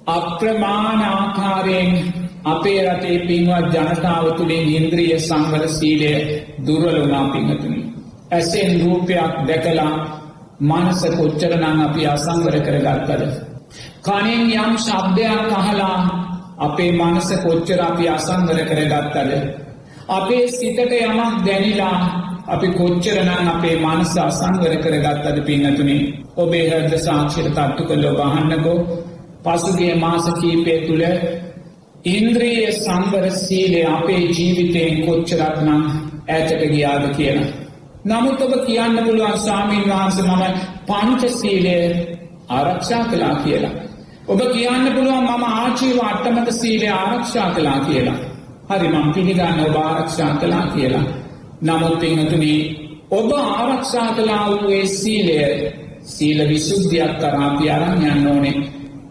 අප්‍රමාණ ආකාරයෙන් අපේ රටේ පින්වත් ජනතාව තුළින් ඉන්ද්‍රිය සංවර සීලය දුර්වලුනා පිංහතුනි. ඇසෙන් රූපයක් දැකලා මනස කොච්චරනං අපි අසංවර කරගත්තද. කනින් යම් ශබ්දයක් අහලා අපේ මනස කොච්චර අපි අසංවර කරගත්තද. අපේ සිතට යමක් දැනිලා අපි කොච්චරනං අපේ මනස අසංවර කරගත්තද පින්නතුනේ ඔබේ හද සාක්ෂර තත්තු කල්ලෝ බහන්නකෝ පසුගේ මාස කීපය තුළ ඉන්ද්‍රීය සංවර සීලය අපේ ජීවිතයෙන් කොච්චරක්නම් ඇතට ගියාද කියන. නමුත් ඔබ කියන්න පුළුවන් ස්වාමීන් වහන්ස මම පංචසීලය ආරක්ෂා කලා කියලා. ඔබ කියන්න පුළුවන් මම ආචීව අට්ටමත සීලය ආරක්ෂා කලා කියලා. හරි මං පිළිගන්න ඔබ ආරක්ෂා කලා කියලා. නමුත් එහතුනී ඔබ ආරක්ෂා කලා වූයේ සීලය සීල විසුද්ධියක් කරාපි අරන් යන්න ඕනේ.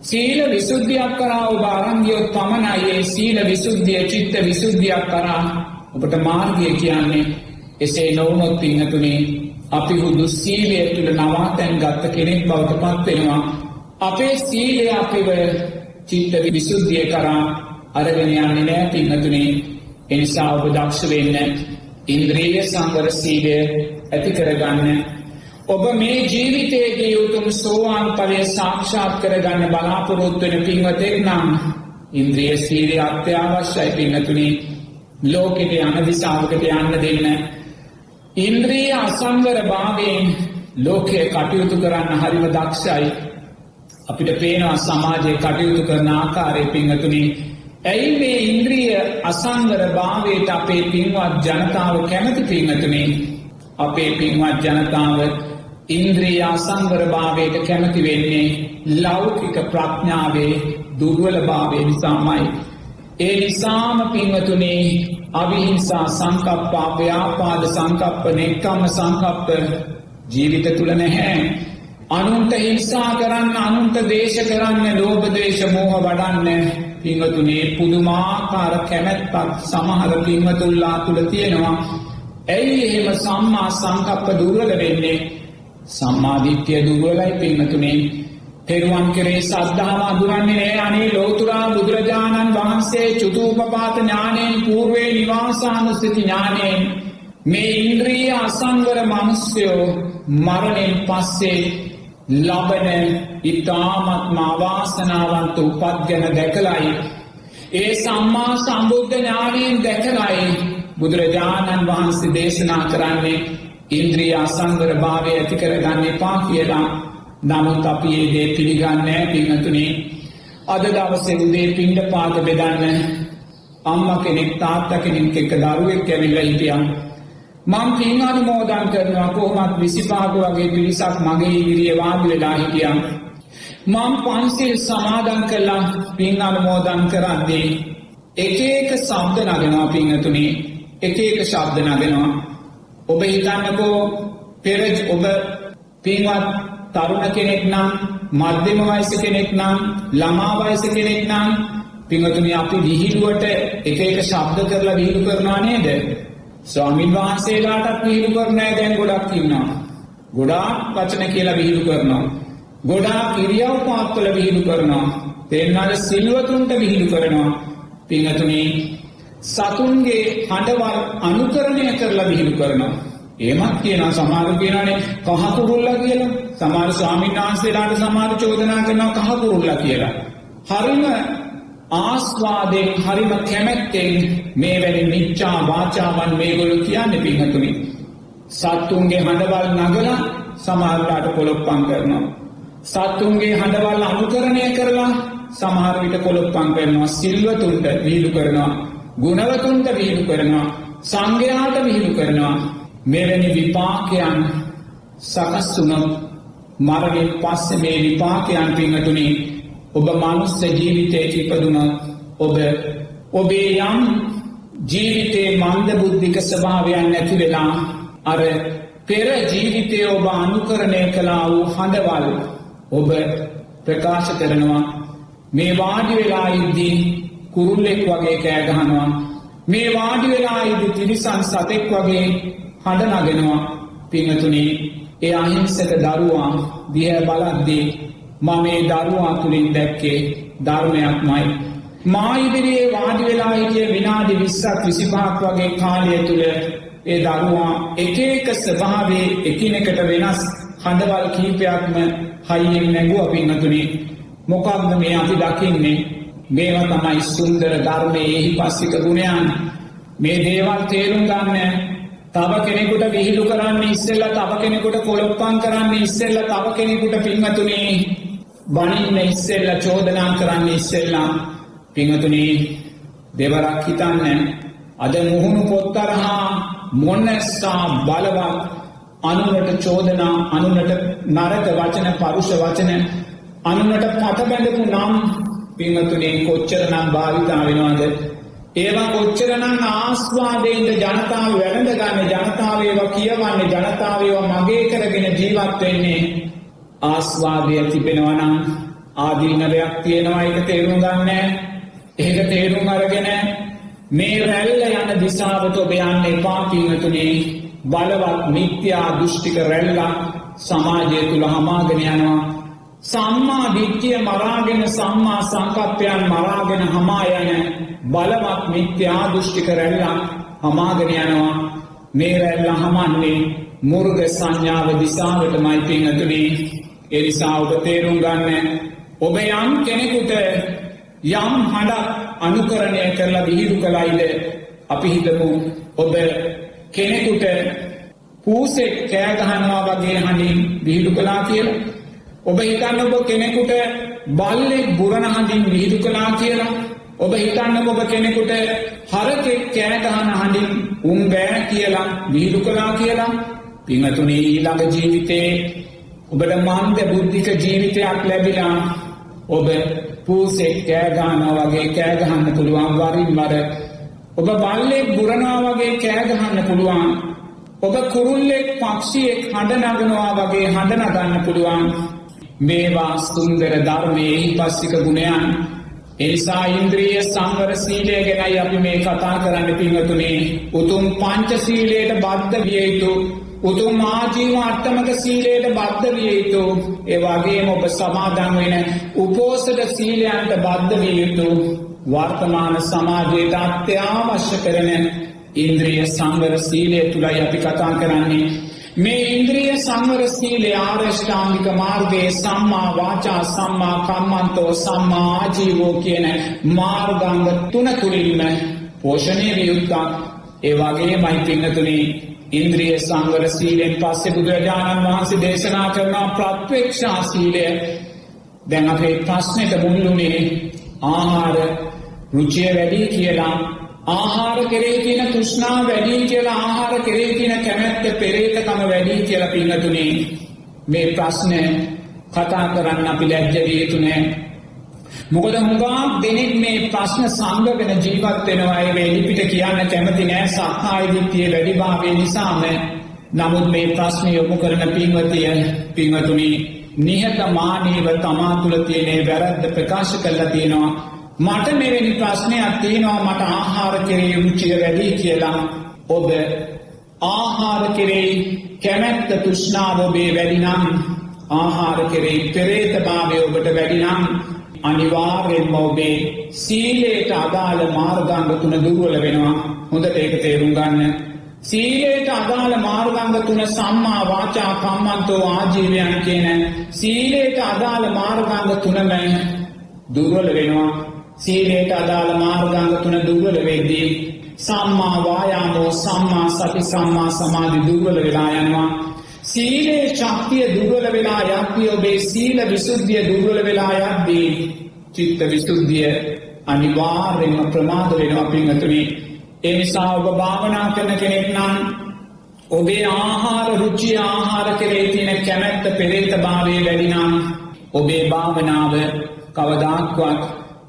සීල විසුද්ධියක් කරා ඔබ අරංගියොත් පමණයේ සීල විසුද්ධිය චිත්ත විසුද්ධියක් කරා ඔබට මාර්ගය කියන්නේ. එසේ නොවනොත් පින්නතුනේ අපි හුදු සීලය තුළ නවාතැන් ගත්ත කෙනෙක් බවට පත්වෙනවා අපේ සීලය අපිව චිත්ත විසුද්ධිය කරා අරගෙන යන්නේ නෑ පින්නතුනේ එනිසා ඔබ දක්ෂ වෙන්න ඉන්ද්‍රීය සංවර සීලය ඇති කරගන්න. ඔබ මේ ජීවිතයේදී යුතුම් සෝවාන් පලය සාක්ෂාත් කරගන්න බලාපොරොත්වෙන පින්වතෙක් නම් ඉන්ද්‍රිය සීරය අත්‍යවශ්‍යයි පින්නතුනි. ලෝකෙට යන දිසාාවකට යන්න දෙන්න. ඉන්ද්‍රිය අසංවර භාවයෙන් ලෝකය කටයුතු කරන්න හරිම දක්ෂයි. අපිට පේනවා සමාජය කටයුතු කරන ආකාරය පිංහතුනි ඇයි මේ ඉන්ද්‍රිය අසංවර භාවයට අපේ පින්වත් ජනතාව කැමති පිංහතුනේ අපේ පින්වත් ජනතාව ඉන්ද්‍රී අසංවරභාවයට කැමති වෙන්නේ ලෞකික ප්‍රඥාවේ දුර්වල භාවය නිසාමයි. ඒ නිසාම පින්වතුනේ අවිහිංසා සංකප්පා ව්‍යාපාද සංකප්ප නෙක්කම්ම සංකප්ප ජීවිත තුළ නැහැ. අනුන්ට හිංසා කරන්න අනුන්ට දේශ කරන්න ලෝබදේශ මෝහ වඩන්න පිංවතුනේ පුදුමාකාර කැමැත්තක් සමහර පින්වතුල්ලා තුළ තියෙනවා. ඇයි එහෙම සම්මා සංකප්ප දුර්වල වෙන්නේ? සම්මාධිත්‍යය දුර්වලයි පින්නතුනේ තෙරුවන් කරේ සද්ධාව අදුරන්නේ නෑ. අනේ ලෝතුරා බුදුරජාණන් වහන්සේ චුතූපපාත ඥානයෙන් පූර්වේ නිවාසානුස්ථಿತಿ ඥානයෙන් මේ ඉන්ද්‍රිය අසංවර මනුස්්‍යයෝ මරණයෙන් පස්සේ ලබන ඉතාමත්ම අවාසනාවන්ත උපත් ගැන දැකලයි. ඒ සම්මා සම්බුද්ධ ඥානයෙන් දැකලයි බුදුරජාණන් වහන්සේ දේශනා කරන්නේ ඉන්ද්‍රිය අසංවර භාවය ඇති කරගන්න එපා කියලා. නමුත් අපි ඒ දේ පිළිගන්නෑ පිංහතුනේ අද දවසේ උදේ පින්ඩ පාත බෙදන්න අම්ම කෙනෙක් තාත්ත කෙනෙක් එක්ක දරුවෙක් ඇවිල්ල හිටියම් මං පින් අනුමෝදන් කරනවා කොහොමත් විසිපාක වගේ පිරිසක් මගේ ඉදිරිය වාදි වෙලා හිටියම් මං පන්සිල් සමාදන් කරලා පින් අනුමෝදන් කරන්නේ එක එක සබ්ද නගෙනවා පිංහතුනේ එක එක ශබ්ද නගෙනවා. ඔබ හිතන්නකෝ පෙරජ් ඔබ පින්වත් තරුණ කෙනෙක් නම් මධ්‍යම වයස කෙනෙක් නම් ළමා වයස කෙනෙක් නම් පිංහතුනි අපි විහිළුවට එක එක ශබ්ද කරලා විහිළු කරනා නේද? ස්වාමින් වහන්සේලාටත් විහිළු කරනෑ දැන් ගොඩක් ඉන්නවා. ගොඩාක් වචන කියලා විහිළු කරනවා. ගොඩා ඉරියව් පාත්වල විහිළු කරනවා. තෙන්නට සිල්වතුන්ට විහිළු කරනවා. පිංහතුනී සතුන්ගේ හඬවල් අනුකරණය කරලා විහිළු කරනවා. ඒමත් කියන සමාර කියනනේ කහකුරුල්ල කියලා. සමාර ස්වාමීන් වහන්සේලාට සමාර චෝදනා කරනවා කහකුරුල්ල කියලා. හරිම ආස්වාදයෙන් හරිම කැමැත්තෙන් මේ වැනි මිච්චා වාචාවන් මේගොලු කියන්න පිහතුනි. සත්තුන්ගේ හඬවල් නගල සමහරලාට කොළොප්පං කරනවා. සත්තුන්ගේ හඬවල් අනුකරණය කරලා සමහරවිට කොළොප්පං කරනවා සිල්වතුන්ට වීලු කරනවා. ගුණවතුන්ට වීලු කරනවා. සංඝයාට විහිළු කරනවා මෙවැනි විපාකයන් සකස් වුණොත් මරණින් පස්ස මේ විපාකයන් පිංහතුනි ඔබ මනුස්ස ජීවිතයට ඉපදුනොත් ඔබ ඔබේ යම් ජීවිතේ මන්ද බුද්ධික ස්භාවයන් නැති වෙලා අර පෙර ජීවිතය ඔබ අනුකරණය කලා වූ හඬවල් ඔබ ප්‍රකාශ කරනවා. මේ වාඩි වෙලා ඉද්දී කුරුල්ලෙක් වගේ කෑගහනවා මේ වාඩි වෙලා ඉදි තිරිසන් සතෙක් වගේ හඬ නගෙනවා. පිංහතුනේ ඒ අහිංසක දරුවා දිහ බලද්දී මම මේ දරුවා තුළින් දැක්කේ ධර්මයක් මයි. මා ඉදිරියේ වාඩි වෙලා හිටිය විනාඩි විස්සක් විසිපාක් වගේ කාලය තුළ ඒ දරුවා එක එක ස්භාවේ එකිනෙකට වෙනස් හඬවල් කීපයක්ම හයියෙන් නැගුව පින්නතුනේ මොකක්ද මේ අපි දකින්නේ? මේවා තමයි සුන්දර ධර්මය එහි පස්සික ගුණයන්. මේ දේවල් තේරුම් ගන්න. තව කෙනෙකුට විහිළු කරන්න ඉස්සෙල්ල තව කෙනෙකුට කොළොප්පන් කරන්න ඉස්සෙල්ල තව කෙනෙකුට පින්වතුනේ බනින්න ඉස්සෙල්ල චෝදනා කරන්න ඉස්සෙල්ලා පිංහතුනේ දෙවරක් හිතන්න අද මුහුණු පොත්තරහා මොන්නස්සා බලවත් අනුනට චෝදනා අනුනට නරක වචන පරුෂ වචන අනුනට පටබැඳපු නම් පිංහතුනේ කොච්චරනම් භාවිතා වෙනවාද? ඒවා කොච්චරනම් ආස්වාදයෙන්ද ජනතාව වැළඳ ගන්න ජනතාවේවා කියවන්නේ ජනතාවේවා මගේ කරගෙන ජීවත් වෙන්නේ ආස්වාදය තිබෙනවනම් ආදීනවයක් තියෙනවා. එක තේරුම් ගන්න ඒක තේරුම් අරගෙන මේ රැල්ල යන දිසාවට ඔබ යන්න එපා පිංහතුනේ බලවත් මිත්‍යා දෘෂ්ටික රැල්ලක් සමාජය තුළ හමාගෙන යනවා. සම්මා දිට්ඨිය මරාගෙන සම්මා සංකප්පයන් මරාගෙන හමා යන බලවත් මිත්‍යා දෘෂ්ටික රැල්ලක් හමාගෙන යනවා. මේ රැල්ල හමන්නේ මුර්ග සංඥාව දිසාවටමයි පිංහතුනේ එනිසා ඔබ තේරුම් ගන්න ඔබ යම් කෙනෙකුට යම් හඬක් අනුකරණය කරලා විහිරු කළයිද අපි හිතමු ඔබ කෙනෙකුට පූසෙක් කෑගහනවා වගේ හඬින් විහිළු කලා කියලා. ඔබ හිතන්න ඔබ කෙනෙකුට බල්ලෙක් බුරණ හඬින් විහිළු කලා කියලා. ඔබ හිතන්න ඔබ කෙනෙකුට හරකෙක් කෑගහන හඬින් උන් බෑ කියලා විහිළු කලා කියලා. පිංහතුනේ ඊළඟ ජීවිතේ ඔබට මන්ද බුද්ධික ජීවිතයක් ලැබිලා ඔබ පූසෙක් කෑගානවා වගේ කෑගහන්න පුළුවන් වරින් වර. ඔබ බල්ලෙක් බුරනවා වගේ කෑගහන්න පුළුවන්. ඔබ කුරුල්ලෙක් පක්ෂියෙක් හඬනගනවා වගේ හඬනගන්න පුළුවන්. මේවා සුන්දර ධර්මයෙහි පස්සික ගුණයන්. එනිසා ඉන්ද්‍රිය සංවර සීලය ගැනයි අපි මේ කතා කරන්න පිංහතුනේ උතුම් පංචසීලයට බද්ධ විය යුතු උතුම් ආජීව අට්ටමක සීලයට බද්ධ විය යුතු ඒවාගේ ඔබ සමාදන් වෙන උපෝසට සීලයන්ට බද්ධ විය යුතු වර්තමාන සමාජයට අත්‍යවශ්‍ය කරන ඉන්ද්‍රිය සංවර සීලය තුළයි අපි කතා කරන්නේ. මේ ඉන්ද්‍රිය සංවර සීලේ ආරෂ්ඨාංගික මාර්ගයේ සම්මා වාචා සම්මා කම්මන්තෝ සම්මා ආජීවෝ කියන මාර්ගාංග තුන තුළින්ම පෝෂණය වියුක්තක් ඒ වගේ මයි පින්නතුනේ ඉන්ද්‍රිය සංවර සීලෙන් පස්සේ බුදුරජාණන් වහන්සේ දේශනා කරන ප්‍රත්වේක්ෂා සීලය. දැන් අපේ ප්‍රශ්නයට මුල්ලුනේ ආහාර රුචිය වැඩි කියලා. ආහාර කෙරේ තියෙන තෘෂ්ණා වැඩි කියලා ආහාර කෙරේ තියෙන කැමැත්ත පෙරේතකම වැඩි කියලා පින්නතුනේ. මේ ප්‍රශ්නය කතා කරන්න අපි ලැජ්ජ විය යුතු නෑ. මොකද හුඟක් දෙනෙක් මේ ප්‍රශ්න සංගගෙන ජීවත් වෙනවා. ඒ වෙලිපිට කියන්න කැමති නෑ. සක්කාය දිට්ඨිය වැඩිභාවය නිසාම. නමුත් මේ ප්‍රශ්න යොමු කරන පින්වතිය පින්වතුනි නිහතමානීව තමා තුළ තියෙනේ වැරද්ද ප්‍රකාශ කරලා තියෙනවා. මට මෙවැනි ප්‍රශ්නයක් තියෙනවා. මට ආහාර කෙරේ රුචිය වැඩි කියලා. ඔබ ආහාර කෙරෙහි කැමැත්ත තෘෂ්ණාව ඔබේ වැඩිනම් ආහාර කෙරෙහි පෙරේත භාවය ඔබට වැඩිනම් අනිවාර්යෙන්ම ඔබේ සීලයට අදාළ මාර්ගංග තුන දුර්වල වෙනවා. හොඳට ඒක තේරුම් ගන්න. සීලයට අදාළ මාර්ගංග තුන සම්මා වාචා කම්මන්තෝ ආජීවයන් කියන සීලයට අදාළ මාර්ගංග තුනම දුර්වල වෙනවා. සීලයට අදාළ මාර්ගංග තුන දුර්වල වෙද්දී සම්මා වායාමෝ සම්මා සති සම්මා සමාධි දුර්වල වෙලා යනවා. සීලේ ශක්තිය දුර්වල වෙලා යක්දී ඔබේ සීල විසුද්ධිය දුර්වල වෙලා යද්දී චිත්ත විසුද්ධිය අනිවාර්යෙන්ම ප්‍රමාද වෙනවා පින්වතුනි. ඒ නිසා ඔබ භාවනා කරන කෙනෙක් නම් ඔබේ ආහාර රුචි ආහාර කරේ තියෙන කැමැත්ත පෙරේත භාවය වැඩිනම් ඔබේ භාවනාව කවදාක්වත්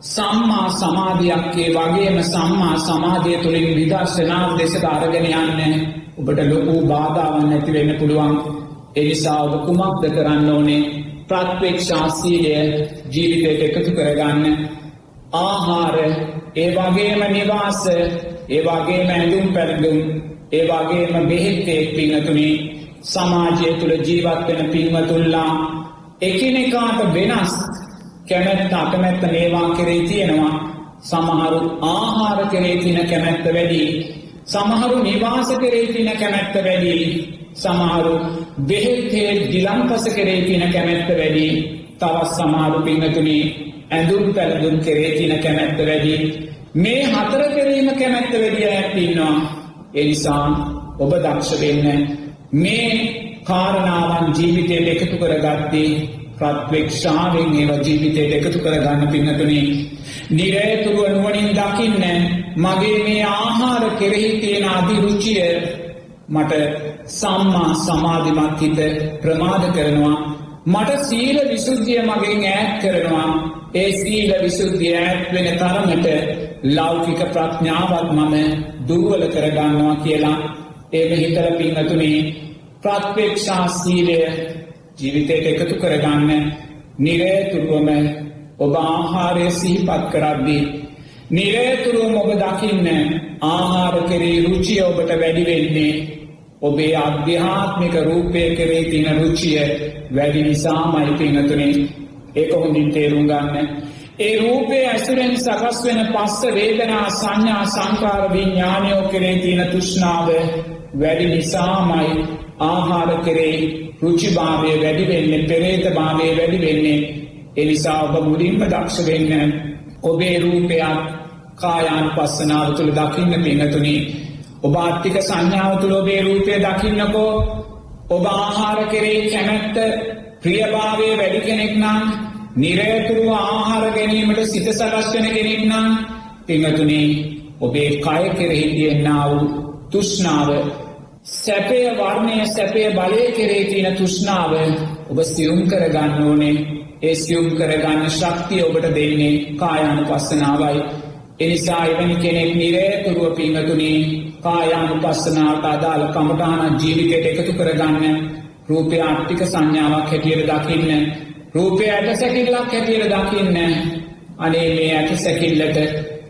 සම්මා සමාධියක්කේ වගේම සම්මා සමාධිය තුළින් විදර්ශනාව දෙසට අරගෙන යන්න ඔබට ලොකූ බාධාවන් ඇතිවෙන්න පුළුවන්. එනිසා ඔබ කුමක්ද කරන්න ඕනේ? ප්‍රත්වේක්ෂාසීලය ජීවිතයට එකතු කරගන්න. ආහාර ඒ වගේම නිවාස ඒ වගේම ඇඳුම් පැළඳුම් ඒ වගේම බෙහෙත්තෙක් පිංහතුනි සමාජය තුළ ජීවත්වෙන පින්වතුල්ලා එකිනෙකාට වෙනස් කැමැත්ත අකමැත්ත මේවා කරේ තියෙනවා. සමහරු ආහාර කරේ තින කැමැත්ත වැඩි. සමහරු නිවාස කරේ තින කැමැත්ත වැඩි. සමහරු බෙහෙත්තේ ගිලම්පස කරේ තින කැමැත්ත වැඩි. තවත් සමහරු පිංහතුනි ඇඳුම් පැළඳුම් කරේ තින කැමැත්ත වැඩි. මේ හතර කිරීම කැමැත්ත වැඩිය ඇත්තින්නවා එනිසා ඔබ දක්ෂ වෙන්න මේ කාරණාවන් ජීවිතයට එකතු කරගත්තේ ප්‍රත්වේක්ෂාවෙන් ඒව ජීවිතයට එකතු කරගන්න පින්නතුනේ. නිරේතුරුව නුවනින් දකින්න මගේ මේ ආහාර කෙරෙහි තියෙන අධිරුචිය මට සම්මා සමාධිමත් හිත ප්‍රමාද කරනවා මට සීල විසුද්ධිය මගෙන් ඈත් කරනවා ඒ සීල විසුද්ධිය ඈත් වෙන තරමට ලෞකික ප්‍රඥාවත් මම දුර්වල කරගන්නවා කියලා ඒම හිතල පින්නතුනේ ප්‍රත්පේක්ෂා සීලය ජීවිතයට එකතු කරගන්න නිරේතුරුවම ඔබ ආහාරය සිහිපත් කරද්දී. නිරේතුරුවම ඔබ දකින්න ආහාර කරේ රුචිය ඔබට වැඩිවෙන්නේ ඔබේ අධ්‍යාත්මික රූපය කරේ තින රුචිය වැඩි නිසාමයි පිනතුනේ ඒක හොඳින් තේරුම් ගන්න. ඒ රූපය ඇසුරෙන් සකස් වෙන පස්ස වේදනා සංඥා සංකාර විඤ්ඥානයෝ කරේ තියෙන තුෂ්නාව වැඩි නිසාමයි ආහාර කරේ රුචිභාවය වැඩි වෙන්නේ පෙරේත භාවය වැඩි වෙන්නේ. එනිසා ඔබ මුලින්ම දක්ෂ වෙන්න ඔබේ රූපයක් කායාන් පස්සනාව තුළ දකින්න පිනතුනි ඔබ ආර්ථික සංඥාව තුළ ඔබේ රූපය දකින්නකෝ. ඔබ ආහාර කරේ කැමැත්ත ප්‍රියභාවය වැඩි කෙනෙක් නම් නිරයතුරුව ආහාර ගැනීමට සිත සකස්වන කෙනෙක් නම් පිංහතුනේ ඔබේ කය කෙරෙහිදියෙන්න්නා වූ තුෂ්නාව සැපය වර්ණය සැපය බලය කෙරේ තියෙන තුෂ්නාව ඔබ සියුම් කරගන්න ඕනේ. ඒ සියුම් කරගන්න ශක්තිය ඔබට දෙන්නේ කායානු පස්සනාවයි එනිසා එවැනි කෙනෙක් නිරේතුරුව පිංහතුනී කායානු පස්සනාවට අදාළ කමටාන ජීවිතයට එකතු කරගන්න රූපය ආට්ටික සංඥාවක් හැටියට දකින්න රූපය ඇට සැකිල්ලක් හැටියට දකින්න. අනේ මේ ඇට සැකිල්ලට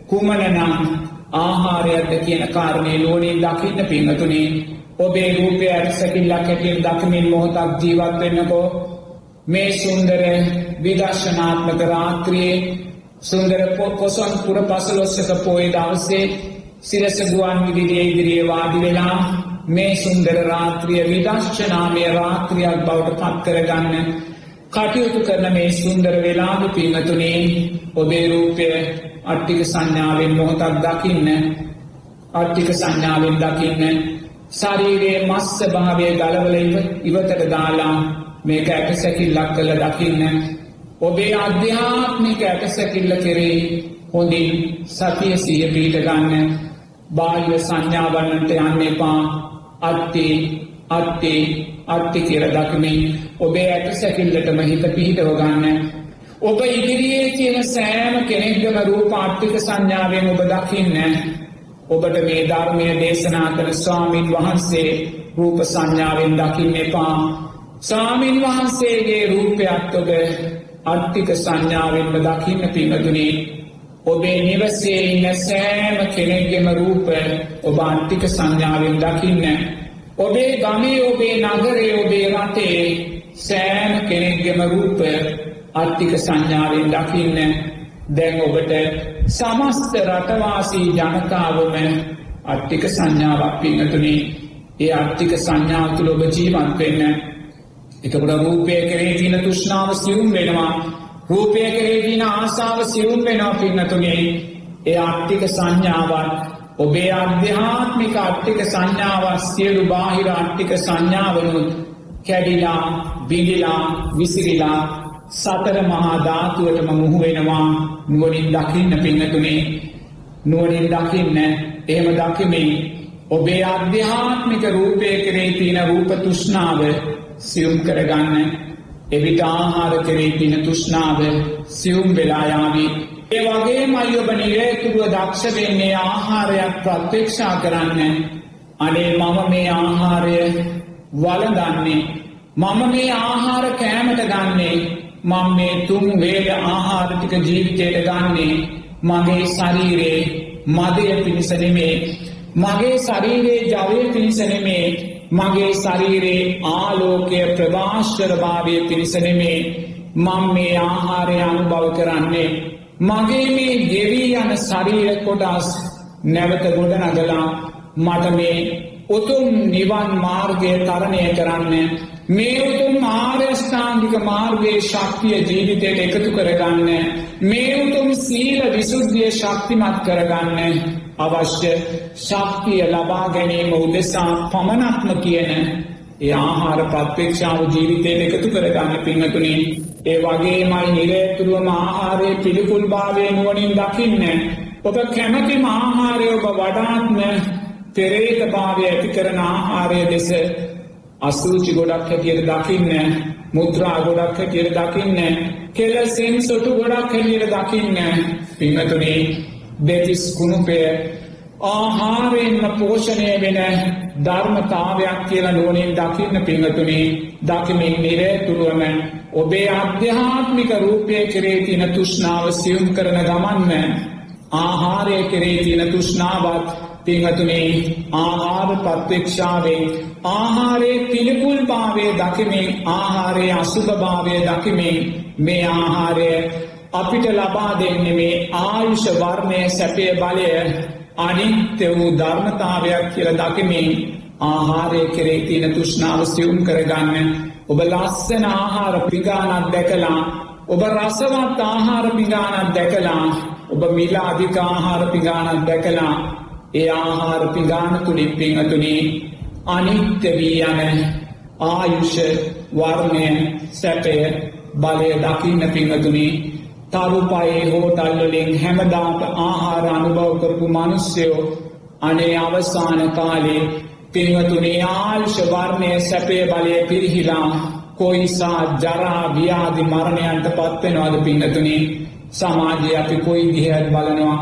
කුමනනම් ආහාරයක්ද කියන කාරණය ලෝනින් දකින්න පිංහතුනේ ඔබේ රූපය ඇට සැකිල්ලක් හැටියෙන් දකිමින් මොහොතක් ජීවත් වෙන්නකෝ. මේ සුන්දර විදර්ශනාත්මක රාත්‍රියයේ සුන්දර පොසොන් පුර පසලොස්සක පෝය දවසේ සිරස ගුවන් විදිරිය ඉදිරියේ වාඩි වෙලා මේ සුන්දර රාත්‍රිය විදර්ශනාමය රාත්‍රියක් බවට පත් කරගන්න කටයුතු කරන මේ සුන්දර වෙලාද පිංහතුනේ ඔබේ රූපය අට්ටික සංඥාවෙන් මොහොතක් දකින්න අට්ටික සංඥාවෙන් දකින්න ශරීරයේ මස්ස භාවය ගලවල ඉවතට දාලා මේක ඇට සැකිල්ලක් කළ දකින්න. ඔබේ අධ්‍යාත්මික ඇට සැකිල්ල කෙරේ හොඳින් සතිය සිය පීට ගන්න. බාහිර සංඥාවන්නට යන්න එපා. අත්තේ අත්තේ අත්ති කියර දකිමින් ඔබේ ඇට සැකිල්ලටම හිත පිහිටව ගන්න ඔබ ඉදිරියේ තියෙන සෑම කෙනෙක්ගම රූපාට්ටික සංඥාවෙන් ඔබ දකින්න. ඔබට මේ ධර්මය දේශනා කළ ස්වාමීන් වහන්සේ රූප සංඥාවෙන් දකින්න එපා. සාමීන් වහන්සේගේ රූපයක් ඔබ අට්ටික සංඥාවෙන්ම දකින්න පිමදුනේ ඔබේ නිවසේ ඉන්න සෑම කෙනෙක්ගෙම රූප ඔබ අට්ටික සංඥාවෙන් දකින්න. ඔබේ ගමේ ඔබේ නගරේ ඔබේ රටේ සෑම කෙනෙක්ගෙම රූප අට්ටික සංඥාවෙන් දකින්න. දැන් ඔබට සමස්ත රටවාසී ජනතාවම අට්ටික සංඥාවක් පින්නතුනේ ඒ අට්ටික සංඥාව තුළ ඔබ ජීවත් වෙන්න එතකොට රූපය කරේ තින තුෂ්නාව සියුම් වෙනවා. රූපය කරේ තින ආසාාව සිවුම් වෙනවා පින්නතුනේ. ඒ අට්ටික සංඥාවත් ඔබේ අධ්‍යාත්මික අට්ටික සංඥාවත් සියලු බාහිර අට්ටික සංඥාවනුත් කැඩිලා බිගිලා විසිරිලා සතර මහා ධාතුවටම මුහු වෙනවා. නුවනින් දකින්න පින්නතුනේ. නුවනින් දකින්න. එහෙම දකිමින් ඔබේ අධ්‍යාත්මික රූපය කරේ තියෙන රූප තුෂ්නාව සියුම් කරගන්න. එවිට ආහාර කරේ තින තුෂ්නාව සියුම් වෙලායාවී ඒ වගේ මයි ඔබ නිරේතුරුව දක්ෂ වෙන්නේ ආහාරයක් ප්‍රත්්‍යක්ෂා කරන්න. අනේ මම මේ ආහාරය වලදන්නේ මම මේ ආහාර කෑමට ගන්නේ. මං මේ තුන් වේල ආහාරටික ජීවිතයට ගන්නේ. මගේ ශරීරයේ මදය පිණිසනෙමේ මගේ ශරීරයේ ජවය පිණිසනෙමේ මගේ ශරීරයේ ආලෝකය ප්‍රභාශ්වරභාවය පිණිසනෙමේ මං මේ ආහාරය අනුභව කරන්නේ. මගේ මේ ගෙවී යන ශරීර කොටස් නැවත ගොඩ නගලා මට මේ උතුම් නිවන් මාර්ගය තරණය කරන්න මේ උතුම් ආර්යෂ්ඨාන්ගික මාර්ගයේ ශක්තිය ජීවිතයට එකතු කරගන්න මේ උතුම් සීල විසුද්ධිය ශක්තිමත් කරගන්න අවශ්‍ය ශක්තිය ලබා ගැනීම උදෙසා පමණක්ම කියන ඒ ආහාර ප්‍රත්්‍යක්ෂාව ජීවිතයට එකතු කරගන්න පිංහතුනින් ඒ වගේමයි නිරේතුරුවම ආහාරය පිළිකුල් භාවය නුවනින් දකින්න ඔබ කැමතිම ආහාරය ඔබ වඩාත්ම පෙරේත භාවය ඇති කරන ආහාරය දෙස අසූචි ගොඩක් හැටියට දකින්න මුද්‍රා ගොඩක් හැටියට දකින්න කෙල සෙන් සොටු ගොඩක් හැටියට දකින්න පිංහතුනේ දෙතිස් කුණුපය ආහාරයෙන්ම පෝෂණය වෙන ධර්මතාවයක් කියලා නුවනින් දකින්න පිංහතුනේ දකිමින් නිරේතුරුවම ඔබේ අධ්‍යාත්මික රූපය කරේ තින තුෂ්නාව සියුම් කරන ගමන්න ආහාරය කරේ තින තුෂ්නාවත් පිංහතුනේ ආහාර පත්වෙක්ෂාවේ ආහාරයේ පිළිකුල් භාවය දකිමින් ආහාරයේ අසුභ භාවය දකිමින් මේ ආහාරය අපිට ලබා දෙන්න මේ ආයුෂ වර්ණය සැපය බලය අනිත්‍ය වූ ධර්මතාවයක් කියල දකිමින් ආහාරය කරේ තියන තුෂ්නාව සියුම් කරගන්න. ඔබ ලස්සන ආහාර පිගානක් දැකලා ඔබ රසවත් ආහාර පිගානක් දැකලා ඔබ මිලා අධික ආහාර පිගානක් දැකලා ඒ ආහාර පිගාන තුළින් පිංහතුනේ අනිත්‍ය වී යන ආයුෂ වර්ණය සැපය බලය දකින්න පිංහතුනේ තරුපයේ හෝටල්වලින් හැමදාට ආහාර අනුභව කරපු මනුස්්‍යයෝ අනේ අවසාන කාලේ පින්වතුනේ ආල්ෂ වර්ණය සැපේ බලය පිරිහිලා කොයිසා ජරා ව්‍යාධි මරණයන්ට පත්වෙනවාද පින්නතුනේ? සමාජය අපි කොයි දිහත් බලනවා?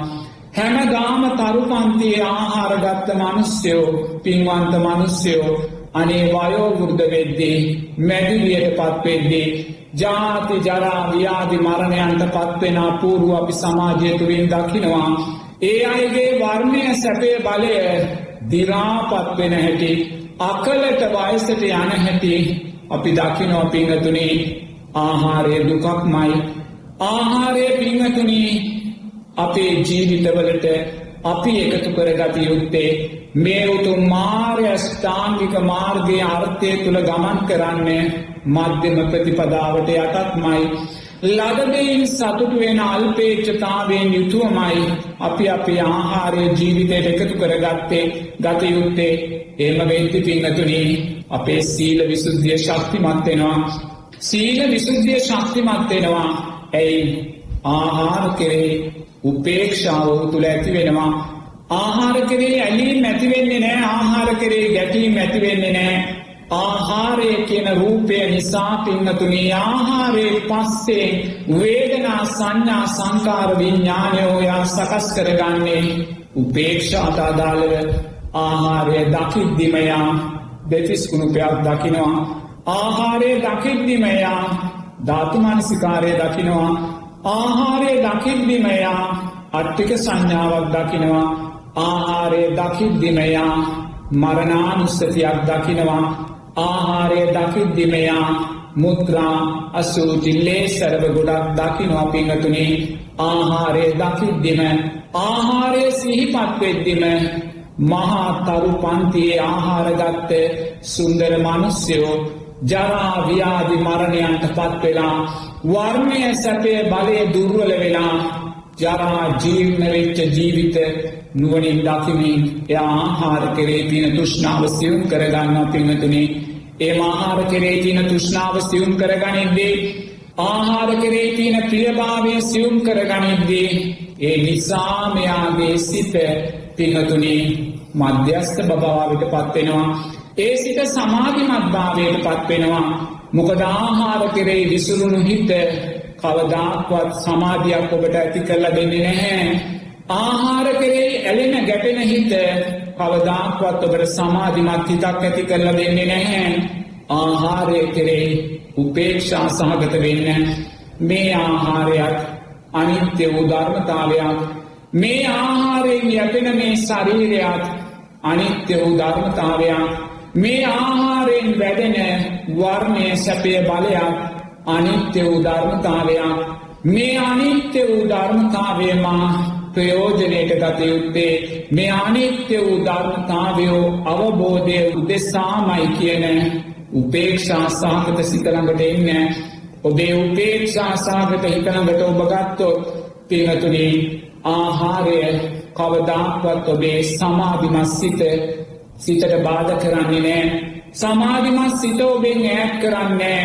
හැමදාම තරුපන්තියේ ආහාරගත්ත මනුස්්‍යයෝ පින්වන්ත මනුස්්‍යයෝ අනේ වයෝවෘද්ධ වෙද්දී මැදිලියට පත්වෙද්දී ජාති ජරා ව්‍යාධි මරණයන්ට පත්වෙන පූරුව අපි සමාජය තුළින් දකිනවා. ඒ අයගේ වර්ණය සැපේ බලය දිරාපත්වෙන හැටි අකලට වයසට යන හැටි අපි දකිනෝ පිංහතුනේ ආහාරය දුකක් මයි ආහාරය පිංහතුනී අපේ ජීවිතවලට අපි එකතු කරගත යුත්තේ මේ උතු මාර්ය ස්ථාංගික මාර්ගය අර්ථය තුළ ගමන් කරන්නේ මධ්‍යම ප්‍රතිපදාවට යටත්මයි. ලදබයින් සතුටු වෙන අල්පේච්චතාවෙන් යුතුවමයි අපි අපේ ආහාරය ජීවිතයට එකතු කරගත්තේ ගතයුත්තේ ඒම වෙද්දි පින්නතුනී අපේ සීල විසුද්ධිය ශක්තිමත්වෙනවා. සීල විසුද්ධිය ශක්තිමත්වෙනවා ඇයි ආහාර කෙරේ උපේක්ෂාව තුළ ඇති වෙනවා. ආහාර කරේ ඇලී මැතිවෙන්නේ නෑ ආහාර කරේ ගැටීම් ඇතිවෙන්නේ නෑ ආහාරය කියන රූපය නිසා පින්නතුනී ආහාරයේ පස්සේ වේදනා සංඥා සංකාර විඤ්ඥානයෝයා සකස් කරගන්නේ උපේක්ෂාට අදාළව ආහාරය දකිද්දිමයා දෙතිස්කුණුපයක් දකිනවා. ආහාරය දකිද්දිමයා ධාතුමානසිකාරය දකිනවා. ආහාරය දකිද්දිමයා අට්ටික සංඥාවක් දකිනවා. ආහාරය දකිද්දිමයා මරණානුස්සතියක් දකිනවා. ආහාරය දකිද්දිමයා මුත්‍රා අසූතිල්ලේ සරව ගොඩක් දකිනවා පිංහතුනේ. ආහාරය දකිද්දිම ආහාරය සිහිපත්වෙද්දිම මහා තරු පන්තියේ ආහාරගත්ත සුන්දර මනුස්්‍යයෝ ජරා ව්‍යාධි මරණයන්ට පත් වෙලා වර්ණය සැපය බලය දුර්වල වෙලා ජරා ජීර්ණ වෙච්ච ජීවිත නුවනින් දකිමින් එයා ආහාර කරේ තියෙන තුෂ්ණාව සියුම් කරගන්න පිංහතුනේ ඒ ආහාර කරේ තියෙන තුෂ්ණාව සියුම් කරගනිද්දී ආහාර කරේ තියෙන ප්‍රියභාවය සියුම් කරගනිද්දී ඒ නිසා මෙයාගේ සිත පිංහතුනේ මධ්‍යස්ථ බභාවට පත්වෙනවා ඒ සිත සමාධිමත් භාවයට පත්වෙනවා මොකද ආහාර කෙරෙහි විසුරුණු හිත කවදාක්වත් සමාධයක් ඔබට ඇති කරලා දෙන්නේ නැහැ. ආහාර කෙරෙහි ඇලෙන ගැටෙන හිත කවදාක්වත් ඔබට සමාධිමත් හිතක් ඇති කරලා දෙන්නේ නැහැ. ආහාරය කෙරෙහි උපේක්ෂා සහගත වෙන්න මේ ආහාරයක් අනිත්‍ය වූ ධර්මතාවයක් මේ ආහාරයෙන් යැපෙන මේ ශරීරයක් අනිත්‍ය වූ ධර්මතාවයක් මේ ආහාරයෙන් වැඩෙන වර්ණය සැපය බලයක් අනිත්‍ය වූ ධර්මතාවයක් මේ අනිත්‍ය වූ ධර්මතාවයමා ප්‍රයෝජනයට ගත යුත්තේ මේ අනිත්‍ය වූ ධර්මතාවයෝ අවබෝධය උදෙසාමයි කියන උපේක්ෂා සාහගත සිතළඟට එන්න. ඔබේ උපේක්ෂා සාගත හිතළඟට ඔබ ගත්තොත් පිනතුනේ ආහාරය කවදාක්වත් ඔබේ සමාධිමත් සිත සිතට බාධ කරන්නේ නෑ. සමාධිමත් සිත ඔබෙන් ඈත් කරන්නේ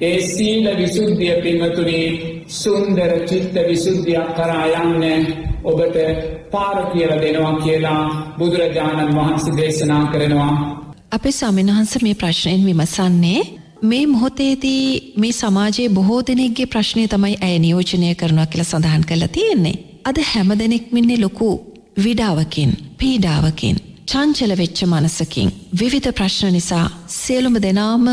ඒ සීල විසුද්ධිය පින්වතුනේ සුන්දර චිත්ත විසුද්ධියක් කරා යන්න. ඔබට පාර කියලා දෙනවා කියලා බුදුරජාණන් වහන්සේ දේශනා කරනවා. අපේ ස්වාමින්වහන්ස මේ ප්‍රශ්නයෙන් විමසන්නේ මේ මොහොතේදී මේ සමාජයේ බොහෝ දෙනෙක්ගේ ප්‍රශ්නය තමයි ඇය නියෝජනය කරනවා කියලා සඳහන් කරලා තියෙන්නේ. අද හැම දෙනෙක්මින්නේ ලොකු විඩාවකින් පීඩාවකින්. චංචල වෙච්ච මනසකින් විවිධ ප්‍රශ්න නිසා සියලුම දෙනාම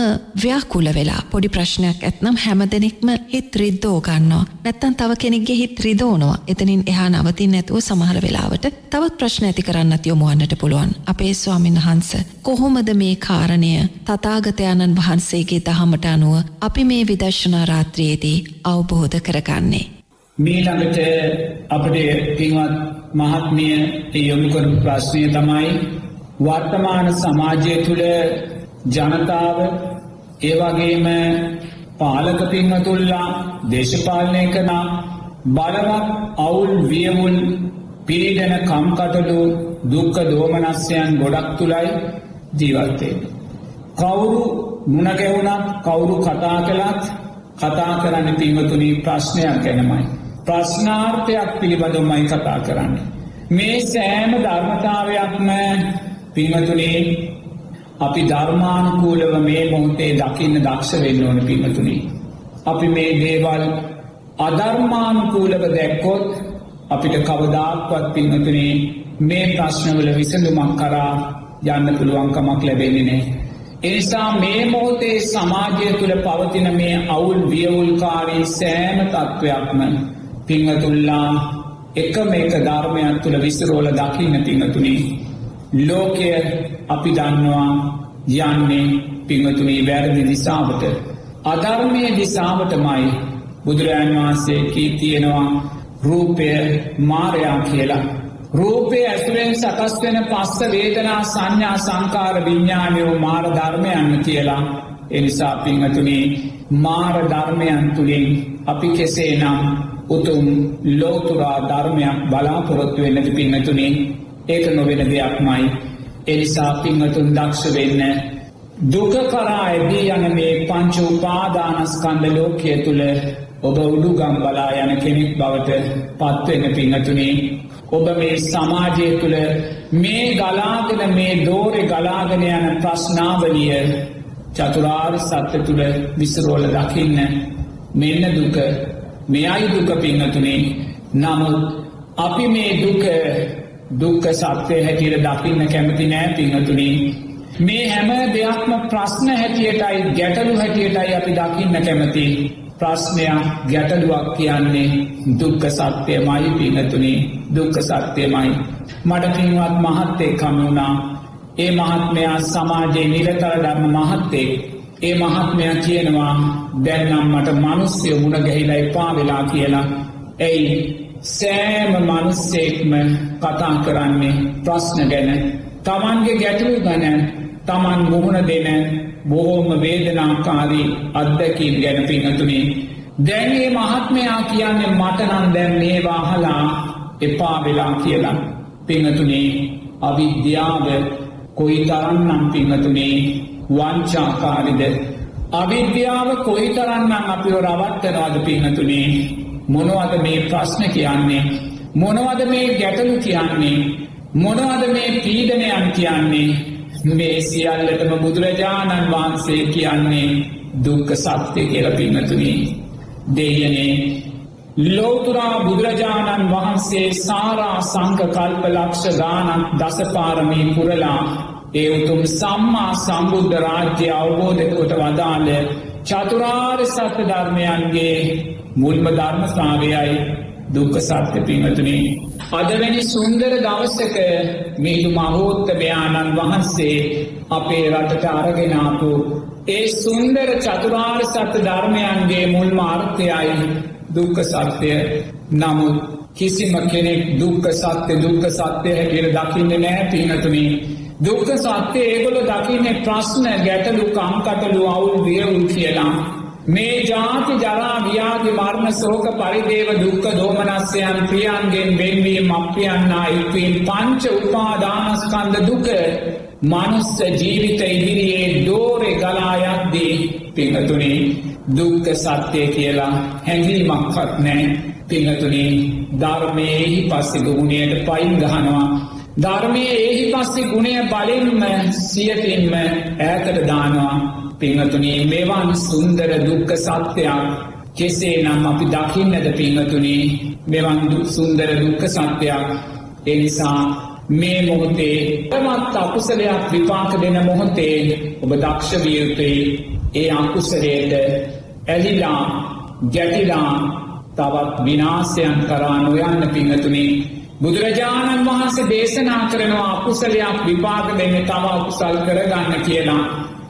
ව්‍යාකුල වෙලා පොඩි ප්‍රශ්නයක් ඇත්නම් හැම දෙනෙක්ම හිත් රිද්දෝ ගන්නවා. නැත්තන් තව කෙනෙක්ගේ හිත් රිදෝනවා. එතනින් එහා නවතින් නැතුව සමහර වෙලාවට තවත් ප්‍රශ්න ඇති කරන්නත් යොමුවන්නට පුළුවන්. අපේ ස්වාමින් වහන්ස කොහොමද මේ කාරණය තතාගතයණන් වහන්සේගේ දහමට අනුව අපි මේ විදර්ශනා රාත්‍රයේදී අවබෝධ කරගන්නේ? මීළඟට අපට පින්වත් මහත්මිය යොමුකරු ප්‍රශ්නය තමයි වර්තමාන සමාජය තුළ ජනතාව ඒවගේම පාලක පින්වතුල්ලා දේශපාලනය කනා බලවත් අවුල් වියමුල් පිරිඩන කම්කටලු දුක්ක දෝමනස්යන් ගොඩක් තුළයි ජීවත්තේ. කවුරු මුණගැවුණක් කවුරු කතා කළත් කතා කරන්න පින්වතුනී ප්‍රශ්නයක් ගැනමයි. ප්‍රශ්නාර්ථයක් පිළිබඳවමයි කතා කරන්න. මේ සෑම ධර්මතාවයක්ම පින්වතුනේ අපි ධර්මානුකූලව මේ මොහොතේ දකින්න දක්ෂ වෙන්න ඕන පින්වතුනේ. අපි මේ දේවල් අධර්මානුකූලව දැක්කොත් අපිට කවදාක්වත් පින්වතුනේ මේ ප්‍රශ්නවල විසඳුමක් කරා යන්න පුළුවන්කමක් ලැබෙන්නේ නෑ. එනිසා මේ මොහොතේ සමාජය තුළ පවතින මේ අවුල් වියවුල්කාරී සෑම තත්ත්වයක්ම පිංහතුල්ලා එකම එක ධර්මයක් තුළ විසිරෝල දකින්න පිංහතුනි ලෝකය අපි දන්නවා යන්නේ පිංහතුනී වැරදි දිසාාවට. අධර්මය දිසාාවටමයි බුදුරජන් වහන්සේ කී තියෙනවා රූපය මාරයා කියලා. රූපය ඇසුරෙන් සකස් වෙන පස්ස වේදනා සංඥා සංකාර විඤ්ඥානයෝ මාර ධර්මයන්න කියලා. එනිසා පිංහතුනේ මාර ධර්මයන් තුළින් අපි කෙසේ නම් උතුම් ලෝතුරා ධර්මයක් බලාපොරොත්තු වෙන්නති පින්නතුනේ ඒක නොවෙන දෙයක්මයි. එනිසා පිංහතුන් දක්ෂ වෙන්න දුක කරා ඇදී යන මේ පංච උපාදානස්කන්ද ලෝකය තුළ ඔබ උඩුගම් බලා යන කෙනෙක් බවට පත්වෙන පිංහතුනේ ඔබ මේ සමාජය තුළ මේ ගලාගෙන මේ දෝරෙ ගලාගෙන යන ප්‍රශ්නාවලිය චතුරාර් සත්‍ය තුළ විසරෝල දකින්න මෙන්න දුක මෙයයි දුක පින්නතුනේ. නමුත් අපි මේ දුක දුක්ක සත්‍යය හැටියට දකින්න කැමති නෑ පිංහතුනේ මේ හැම දෙයක්ම ප්‍රශ්න හැටියටයි ගැටලු හැටියටයි අපි දකින්න කැමති. ප්‍රශ්නයක් ගැටලුවක් කියන්නේ දුක්ක සත්‍යයමයි පිනතුනේ දුක්ක සත්‍යයමයි මට පින්වත් මහත්තේ කමුණා ඒ මහත්මයා සමාජයේ නිරතර ධර්ම මහත්තේ ඒ මහත්මයා කියනවා දැන්නම් මට මනුස්්‍යය මුණ ගැහිලා එපා වෙලා කියලා ඇයි සෑම මනුස්සෙක්ම කතා කරන්නේ ප්‍රශ්න ගැන තමන්ගේ ගැටලු ගැන තමන් මුහුණ දෙන බොහෝම වේදනාකාරී අත්දැකීම් ගැන පිංහතුනේ. දැන්ගේ මහත්මයා කියන්නේ මටනන් දැන් මේ වාහලා එපා වෙලා කියලා. පිංහතුනේ අවිද්‍යාව කොයි තරන්නම් පිංහතුනේ වංචාකාරිද. අවිද්‍යාව කොයි තරන්නම් අපිෝ රවට්ටනවාද පිංහතුනේ මොනවද මේ ප්‍රශ්න කියන්නේ. මොනවද මේ ගැටලු කියන්නේ. මොනවද මේ පීඩනයන් කියන්නේ මේ සියල්ලටම බුදුරජාණන් වහන්සේ කියන්නේ දුක්ක සත්‍යය කියල පින්නතුනී. දෙයනේ ලෝතුරා බුදුරජාණන් වහන්සේ සාරා සංක කල්ප ලක්ෂ ගානක් දසපාරමී පුරලා ඒ උතුම් සම්මා සම්බුද්ධ රාජ්‍ය අවබෝධකොට වදාළ චතුරාර් සත්‍ය ධර්මයන්ගේ මුල්ම ධර්මස්ථාවයයි දුක්ක සත්‍ය පිංහතුනේ. අදවැනි සුන්දර දවස්සක මිහිදු මහෝත්තමයාණන් වහන්සේ අපේ රටට අරගෙනාපු ඒ සුන්දර චතුරාර් සත්‍ය ධර්මයන්ගේ මුල් මාර්ථයයි දුක්ක සත්‍යය නමුත් කිසිම කෙනෙක් දුක්ක සත්‍ය දුක්ක සත්‍යය හැටියට දකින්න නෑ පිනතුනී. දුක්ක සත්‍යය ඒගොල දකින්න ප්‍රශ්න ගැටලු කම්කටලු අවුල් වියවුල් කියලා. මේ ජාති ජරා ව්‍යාධි මරණ සෝක පරිදේව දුක්ක දෝමනස්යන් ප්‍රියන්ගෙන් වෙන්වීම අප්‍රියන්නා ඉක්වීම් පංච උපාදානස්කන්ද දුක මනුස්ස ජීවිත ඉදිරියේ දෝරෙ ගලායක්දී පිංහතුනේ දුක්ක සත්‍යය කියලා හැඟීමක්වත් නෑ පිංහතුනේ ධර්මයෙහි පස්සෙ ගුණයට පයින් ගහනවා. ධර්මය එහි පස්සෙ ගුණය බලින්ම සියතින්ම ඈතට දානවා. පිංහතුනේ මෙවන් සුන්දර දුක්ක සත්‍යයක් කෙසේ නම් අපි දකින්නද පිංහතුනේ මෙවන් සුන්දර දුක්ක සත්‍යයක්. එනිසා මේ මොහොතේ තමත් අකුසලයක් විපාක දෙන මොහොතේ ඔබ දක්ෂ වියයුතුයි ඒ අකුසලයට ඇලිලා ගැටිලා තවත් විනාසයන් කරා නොයන්න පිංහතුනේ බුදුරජාණන් වහන්සේ දේශනා කරනවා අකුසලයක් විපාක දෙන්න තව අකුසල් කරගන්න කියලා.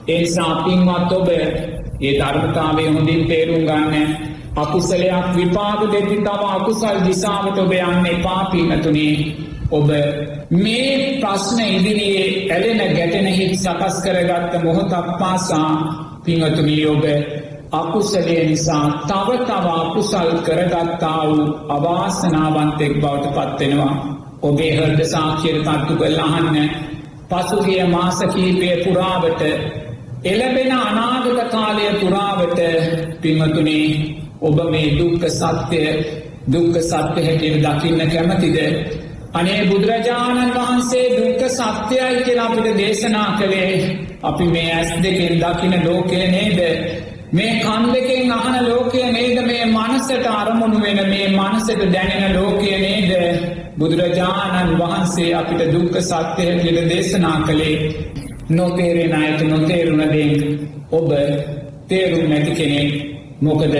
ඒසා පින්වත් ඔබ ඒ ධර්මතාවේ හොඳින් තේරුම් ගන්න. අකුසලයක් විපාක දෙති තව අකුසල් දිසාවට ඔබ යන්න පාපීනතුනේ ඔබ මේ ප්‍රශ්න ඉදිරියේ ඇලෙන ගැටෙන හිත් සකස් කරගත්ත මොහොතක් පාසා පිංහතුමී ඔබ අකුසලය නිසා තව තව අකුසල් කරගත්තා වූ අවාසනාවන්තෙක් බවට පත්වෙනවා. ඔබේ හර්ද සාක්ෂයට තත්තු කල් අහන්න පසුගිය මාසකීපය පුරාවට එලබෙන අනාගත කාලය පුරාවට පිමතුනේ ඔබ මේ දුක්ක සත්‍යය දුක්ක සත්‍ය හැටියට දකින්න කැමතිද. අනේ බුදුරජාණන් වහන්සේ දුක්ක සත්‍යයයි කියලා අපිට දේශනා කළේ අපි මේ ඇස් දෙකෙන් දකින ලෝකය නේද. මේ කන් දෙකෙන් අහන ලෝකය නේද? මේ මනසට අරමුණු වෙන මේ මනසට දැනෙන ලෝකය නේද. බුදුරජාණන් වහන්සේ අපිට දුක්ක සත්‍යය කියල දේශනා කළේ. නොතේරෙන අයට නොතේරුණදෙන් ඔබ තේරුම් නැති කෙනෙක්. මොකද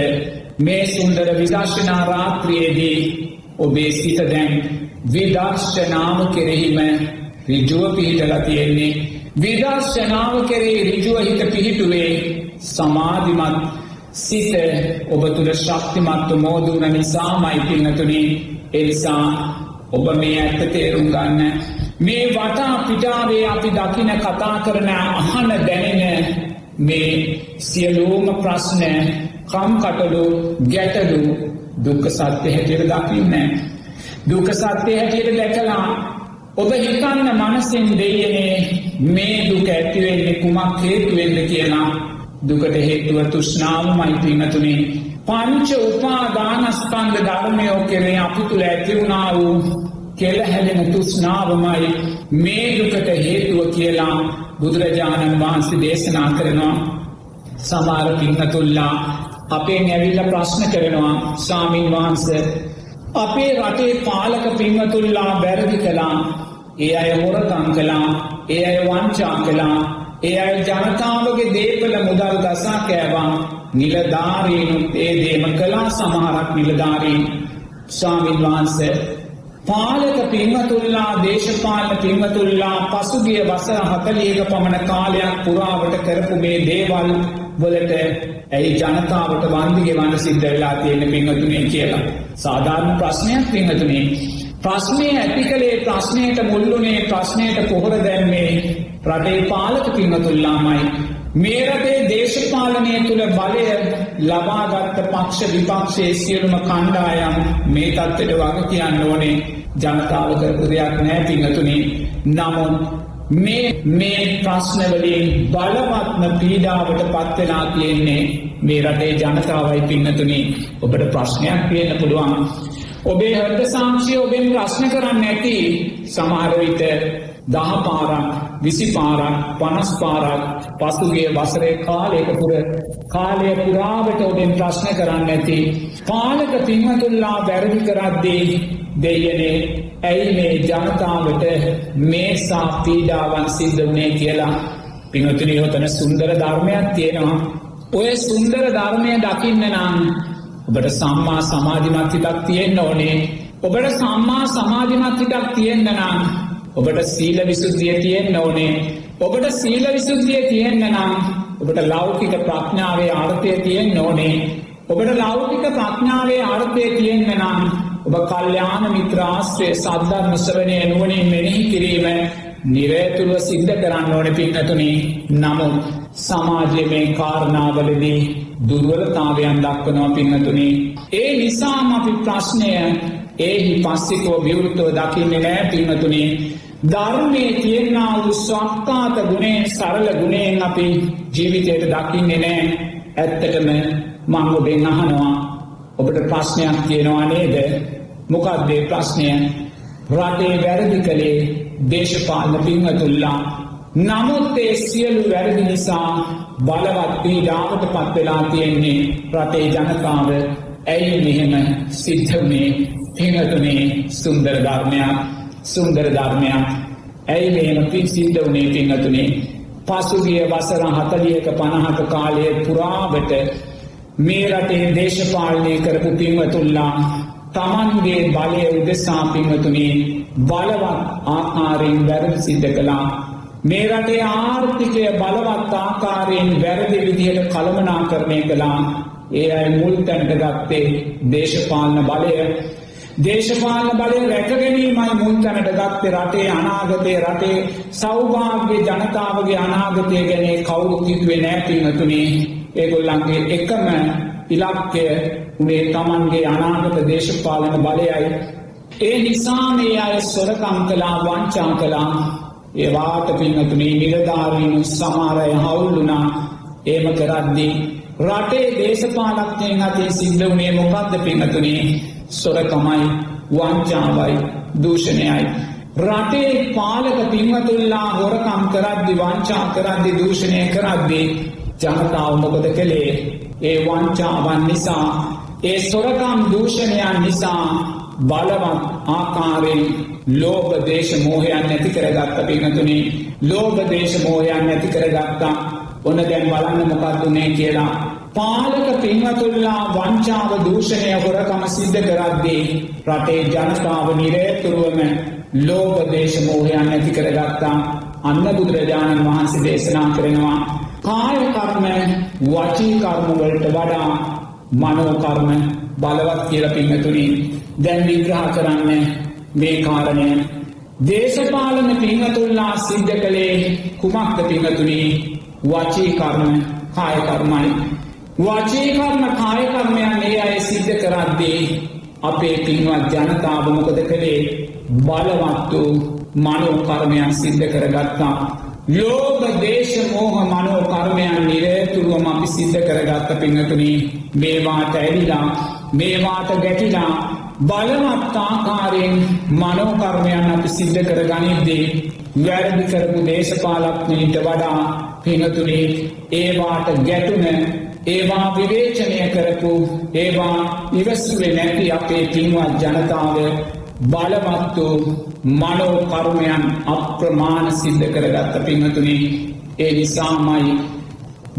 මේ සුන්දර විදර්ශනා රාත්‍රියයේදී ඔබේ සිත දැන් විදර්ශනාව කෙරෙහිම රිජුව පිහිටල තියෙන්නේ. විදර්ශනාව කෙරේ රිජුව හිත පිහිටුවේ සමාධිමත් සිත ඔබ තුළ ශක්තිමත්ව මෝදුන නිසා මයිතින්නතුනී එනිසා ඔබ මේ ඇත්ත තේරුම් ගන්න මේ වටා පිටාවේ අපි දකින කතා කරන අහන දැනෙන මේ සියලූම ප්‍රශ්න කම්කටලු ගැටලු දුක්ක සත්‍ය හැටියට දකින්න. දුක සත්‍යය හැටියට දැකලා ඔබ හිතන්න මනසින් දෙයනේ මේ දුක ඇතිවෙන්නේ කුමක් හේතුවෙන්ද කියලා දුකට හේතුව තුෂ්නාව මයිතිීමතුනේ පංච උපාදානස්කන්ද ධර්මයෝ කෙරේ අපි තුළ ඇතිවුණා වූ කෙල හැදෙන තුස්නාවමයි මේ දුකට හේතුව කියලා බුදුරජාණන් වහන්සේ දේශනා කරනවා. සමාර පිංහතුල්ලා අපේ නැවිල්ල ප්‍රශ්න කරනවා සාමීන් වහන්ස අපේ රටේ පාලක පිංහතුල්ලා බැරදි කලා ඒ අය හොරකං කලා ඒ අය වංචා කලා ඒ අය ජනතාවගේ දේපල මුදල් දසා කෑවා. නිලධාරීනුත් ඒ දේම කලා සමහරක් නිලධාරීන් ස්වාමින් වහන්සේ පාලක පින්වතුල්ලා දේශපාලන පින්වතුල්ලා පසුගිය වසර හතලියක පමණ කාලයක් පුරාවට කරපු මේ දේවල් වලට ඇයි ජනතාවට වන්දිගේ වන්න සිද්ධ වෙලා තියෙන පින්වතුනේ කියලා. සාධාරණ ප්‍රශ්නයක් පින්වතුනේ. ප්‍රශ්නය ඇති කළේ ප්‍රශ්නයට මුල්ලුනේ ප්‍රශ්නයට පොහොර දැම්මේ රටේ පාලක පින්නතුල්ලාමයි. මේ රටේ දේශපාලනය තුළ බලය ලබාගත්ත පක්ෂ විපක්ෂයේ සියලුම කණ්ඩායම් මේ තත්වට වග කියන්න ඕනේ. ජනතාව කරපු දෙයක් නෑ පිංහතුනේ නමුත් මේ මේ ප්‍රශ්නවලින් බලවත්ම පීඩාවට පත්වෙලා තියෙන්නේ මේ රටේ ජනතාවයි පින්නතුනි ඔබට ප්‍රශ්නයක් තියෙන පුළුවන්. ඔබේ හර්ද සාංශය ඔබෙන් ප්‍රශ්න කරන්න ඇති සමහරවිට දහ පාරක් විසි පාරක් පනස් පාරක් පසුගේ වසරේ කාලයකපුර කාලය පුරාවට ඔබෙන් ප්‍රශ්න කරන්න ඇති පාලක පින්වතුල්ලා වැරදි කරද්දී දෙයනේ ඇයි මේ ජනතාවට මේසා පීඩාවන් සිද්ධ වනේ කියලා? පිනතුනි හොතන සුන්දර ධර්මයක් තියෙනවා. ඔය සුන්දර ධර්මය දකින්න නම් ඔබට සම්මා සමාධිමත් හිතක් තියෙන්න්න ඕනේ. ඔබට සම්මා සමාධිමත් හිතක් තියෙන්න්න නම් ඔබට සීල විසුද්ධිය තියෙන්න්න ඕනේ. ඔබට සීල විසුද්ධිය තියෙන්න්න නම් ඔබට ලෞකික ප්‍රඥාවේ ආර්ථය තියෙන්න්න ඕනේ. ඔබට ලෞකික ප්‍රඥාවේ ආර්ථය තියෙන්න්න නම් ඔබ කල්්‍යාන මිත්‍රාශ්‍රය සද්ධර්ම ශ්‍රවණය නුවනින් මෙනෙහි කිරීම නිරේතුරුව සිද්ධ කරන්න ඕන පින්නතුනි. නමුත් සමාජය මේ කාරණාවලදී දුර්වලතාවයන් දක්වනවා පින්නතුනි. ඒ නිසාම අපි ප්‍රශ්නය ඒහි පස්සිකෝ විවෘතව දකින්නේ නෑ පින්නතුනි. ධර්මය තියෙන්න්නා වූ ස්වක්කාත ගුණේ සරල ගුණයෙන් අපි ජීවිතයට දකින්නේ නෑ. ඇත්තටම මං ඔබෙන් අහනවා. ඔබට ප්‍රශ්නයක් තියෙනවා නේද? මොකක්දේ ප්‍රශ්නය? රටේ වැරදි කළේ දේශපාලන පිංහතුල්ලා නමුත් ඒ සියලු වැරදි නිසා බලවත් පීඩාවට පත්වෙලා තියෙන්නේ රටේ ජනතාව ඇයි මෙහෙම සිද්ධවනේ පිංහතුනේ සුන්දර ධර්මයක් සුන්දර ධර්මයක්. ඇයි මෙහෙම පින් සිද්ධ වනේ පිංහතුනේ පසුගිය වසර හතලියක පණහක කාලය පුරාවට මේ රටේ දේශපාලනය කරපු පින්වතුල්ලා තමන්ගේ බලය උදෙසා පින්වතුනේ බලවත් ආකාරයෙන් වැරදි සිද්ධ කළා. මේ රටේ ආර්ථිකය බලවත් ආකාරයෙන් වැරදි විදිහට කළමනා කරණය කළා. ඒ අයි මුල් තැන්ට ගත්තේ දේශපාලන බලය. දේශපාලන බලය රැකගැනීමයි මුල් තැනට ගත්තේ රටේ අනාගතය රටේ සෞභාග්‍ය ජනතාවගේ අනාගතය ගැනේ කවුරු කිතුවේ නෑතිනතුනේ ඒගොල්ලන්ගේ එකම ඉලක්කය මේ තමන්ගේ අනාගත දේශපාලන බලයයි. ඒ නිසා මේ අය සොරකම් කලා වංචා කලා ඒවාට පින්නතුනේ නිලධාරීනු සමාරය හවුල්ලුනා ඒම කරද්දී. රටේ දේශපාලක්ඥයෙන් අතේ සිද්ධ වනේ මොකක්ද පින්නතුනේ සොරකමයි වංචාවයි දූෂණයයි. රටේ පාලක පින්වතුල්ලා හොරකම් කරද්දි වංචා කරද්දි දූෂණය කරද්දී ජනතාව මොකද කළේ ඒ වංචාවන් නිසා ඒ සොරකම් දූෂණයන් නිසා බලවත් ආකාරයෙන් ලෝබ දේශ මෝහයන් නැති කරගත්ත පිනතුනේ ලෝබ දේශ මෝහයන් නැති කරගත්තා. ඔන්න දැන් බලන්න මොකක්දුනේ කියලා. පාලක පින්වතුල්ලා වංචාව දූෂණය හොරකම සිද්ධ කරද්දී රටේ ජනතාව නිරේතුරුවම ලෝබ දේශ මෝහයන් නැති කරගත්තා. අන්න බුදුරජාණන් වහන්සේ දේශනා කරනවා කායකර්ම වචීකර්මවලට වඩා මනෝකර්ම බලවත් කියල පිංහතුනින් දැන් විග්‍රහ කරන්න මේ කාරණය. දේශපාලන පිංහතුල්ලා සිද්ධ කළේ කුමක්ද පිංහතුනී වචීකර්ම කායකර්මයි වචීකර්ම කායකර්මයන් ඒ අය සිද්ධ කරද්දී අපේ පින්වත් ජනතාව මොකද කළේ? බලවත් වූ මනෝකර්මයන් සිද්ධ කරගත්තා. ලෝක දේශ මෝහ මනෝ කර්මයන් නිරේතුරුවම අපි සිද්ධ කරගත්ත පිංහතුනී මේවාට ඇවිලා මේවාට ගැටිලා බලවත් ආකාරයෙන් මනෝකර්මයන් අපි සිද්ධ කර ගනිද්දී වැරදි කරපු දේශපාලක්නීට වඩා පිනතුනේ ඒවාට ගැටුන ඒවා විවේචනය කරපු ඒවා ඉවස්සුවේ නැති අපේ පින්වත් ජනතාව බලවත් වූ මනෝකරුමයන් අප්‍රමාණ සිද්ධ කරගත්ත පිංහතුනි ඒ නිසාමයි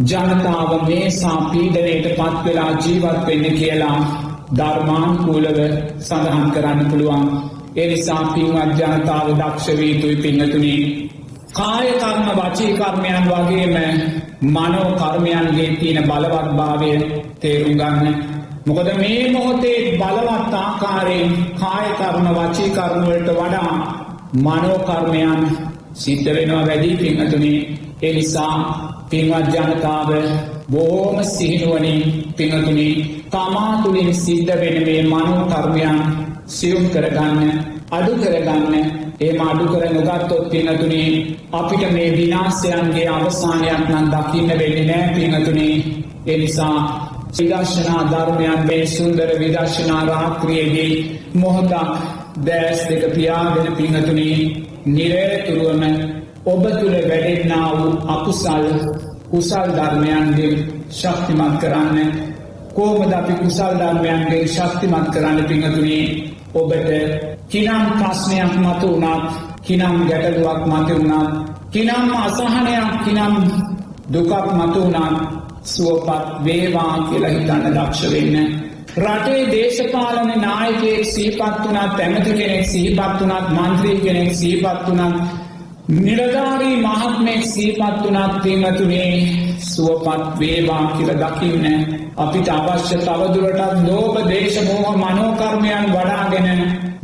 ජනතාව මේසා පීඩනයට පත්වෙලා ජීවත් වෙන්න කියලා ධර්මාන්කූලව සඳහන් කරන්න පුළුවන්. එනිසා පින්වත් ජනතාව දක්ෂවීතුයි පිංහතුනි කායකර්ම වචීකර්මයන් වගේම මනෝ කර්මයන්ගේ තියෙන බලවත්භාවය තේරුම් ගන්න. මොකද මේ මොහොතේ බලවත් ආකාරයෙන් කායකර්ම වචී කර්මවලට වඩා මනෝකර්මයන් සිද්ධ වෙනවා වැඩි පිංහතුනේ එනිසා පින්වත් ජනතාව බෝම සිහිනුවනින් පිංහතුනි තමා තුළින් සිද්ධ වෙන මේ මනෝ කර්මයන් සියුම් කරගන්න අඩු කරගන්න ඒ අඩු කර නොගත්තොත් පිනතුනේ අපිට මේ විනාසයන්ගේ අවසානයක් නම් දකින්න වෙන්නේ නෑ පිනතුනේ එනිසා විදර්ශනා ධර්මයන් මේ සුන්දර විදර්ශනා රාත්‍රියේදී මොහොතක් දෑස් දෙක පියාගෙන පිංහතුනේ නිරේතුරුවම ඔබ තුළ වැඩෙන්නා වූ අකුසල් කුසල් ධර්මයන්ගේ ශක්තිමත් කරන්න කෝමද අපි කුසල් ධර්මයන්ගේ ශක්තිමත් කරන්න පිංහතුනේ ඔබට කිනම් ප්‍රශ්නයක් මතු වුණත් කිනම් ගැටලුවක් මත වුණත් කිනම් අසහනයක් කිනම් දුකක් මතු වුණත් සුවපත් වේවා කියලා හිතන්න දක්ෂ වෙන්න. රටේ දේශපාලන නායකයෙක් සීපත් වනත් ඇමති කෙනෙක් සීපත් වනත් මන්ත්‍රී කෙනෙක් සීපත් වනත් නිලධාරී මහත්මෙක් සීපත් වනත් පිංහතුනේ සුවපත් වේවා කියල දකින්න අපිට අවශ්‍ය තවදුරටත් ලෝක දේශමෝහ මනෝකර්මයන් වඩාගෙන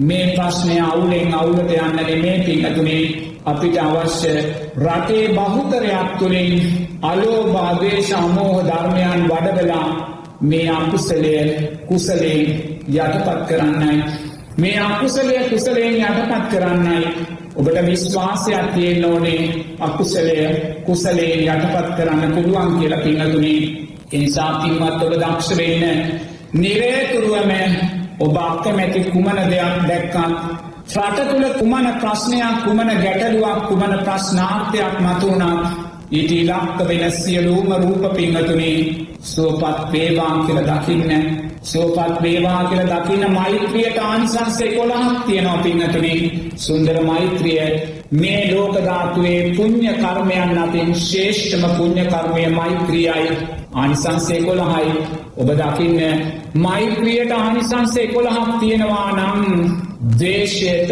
මේ ප්‍රශ්නය අවුලෙන් අවුලට යන්නන මේ පිංහතුනේ අපිට අවශ්‍ය රටේ බහුතරයක් තුළින් අලෝභාදේශ අමෝහ ධර්මයන් වඩවලා මේ අකුසලය කුසලයෙන් යටපත් කරන්නයි. මේ අකුසලය කුසලයෙන් යටපත් කරන්නයි ඔබට විශ්වාසයක් තියෙන් ඕනේ අකුසලය කුසලයෙන් යටපත් කරන්න පුළුවන් කියලා පිංහතුනේ එනිසා පින්වත් ඔබ දක්ෂ වෙන්න නිරේතුරුවම ඔබ අක්කමැති කුමන දෙයක් දැක්කත් රට තුළ කුමන ප්‍රශ්නයක් කුමන ගැටලුවක් කුමන ප්‍රශ්නාර්ථයක් මතුවනත් ඊට ඉලක්ක වෙන සියලූම රූප පිංහතුනේ සුවපත් වේවා කියල දකින්න සෝපත් වේවා කියල දකින්න මෛත්‍රියට ආනිසංසේ කොළහක් තියෙනවා පිංහතුනේ සුන්දර මෛත්‍රිය මේ ලෝකධාතුවේ පුං්ඥ කර්මයන් අතින් ශේෂ්ඨම පුං්ඥ කර්මය මෛත්‍රියයි. ආනිසංසේ කොළහයි ඔබ දකින්න මෛත්‍රියට ආනිසංසේ කොළහක් තියෙනවා නම් දේශයට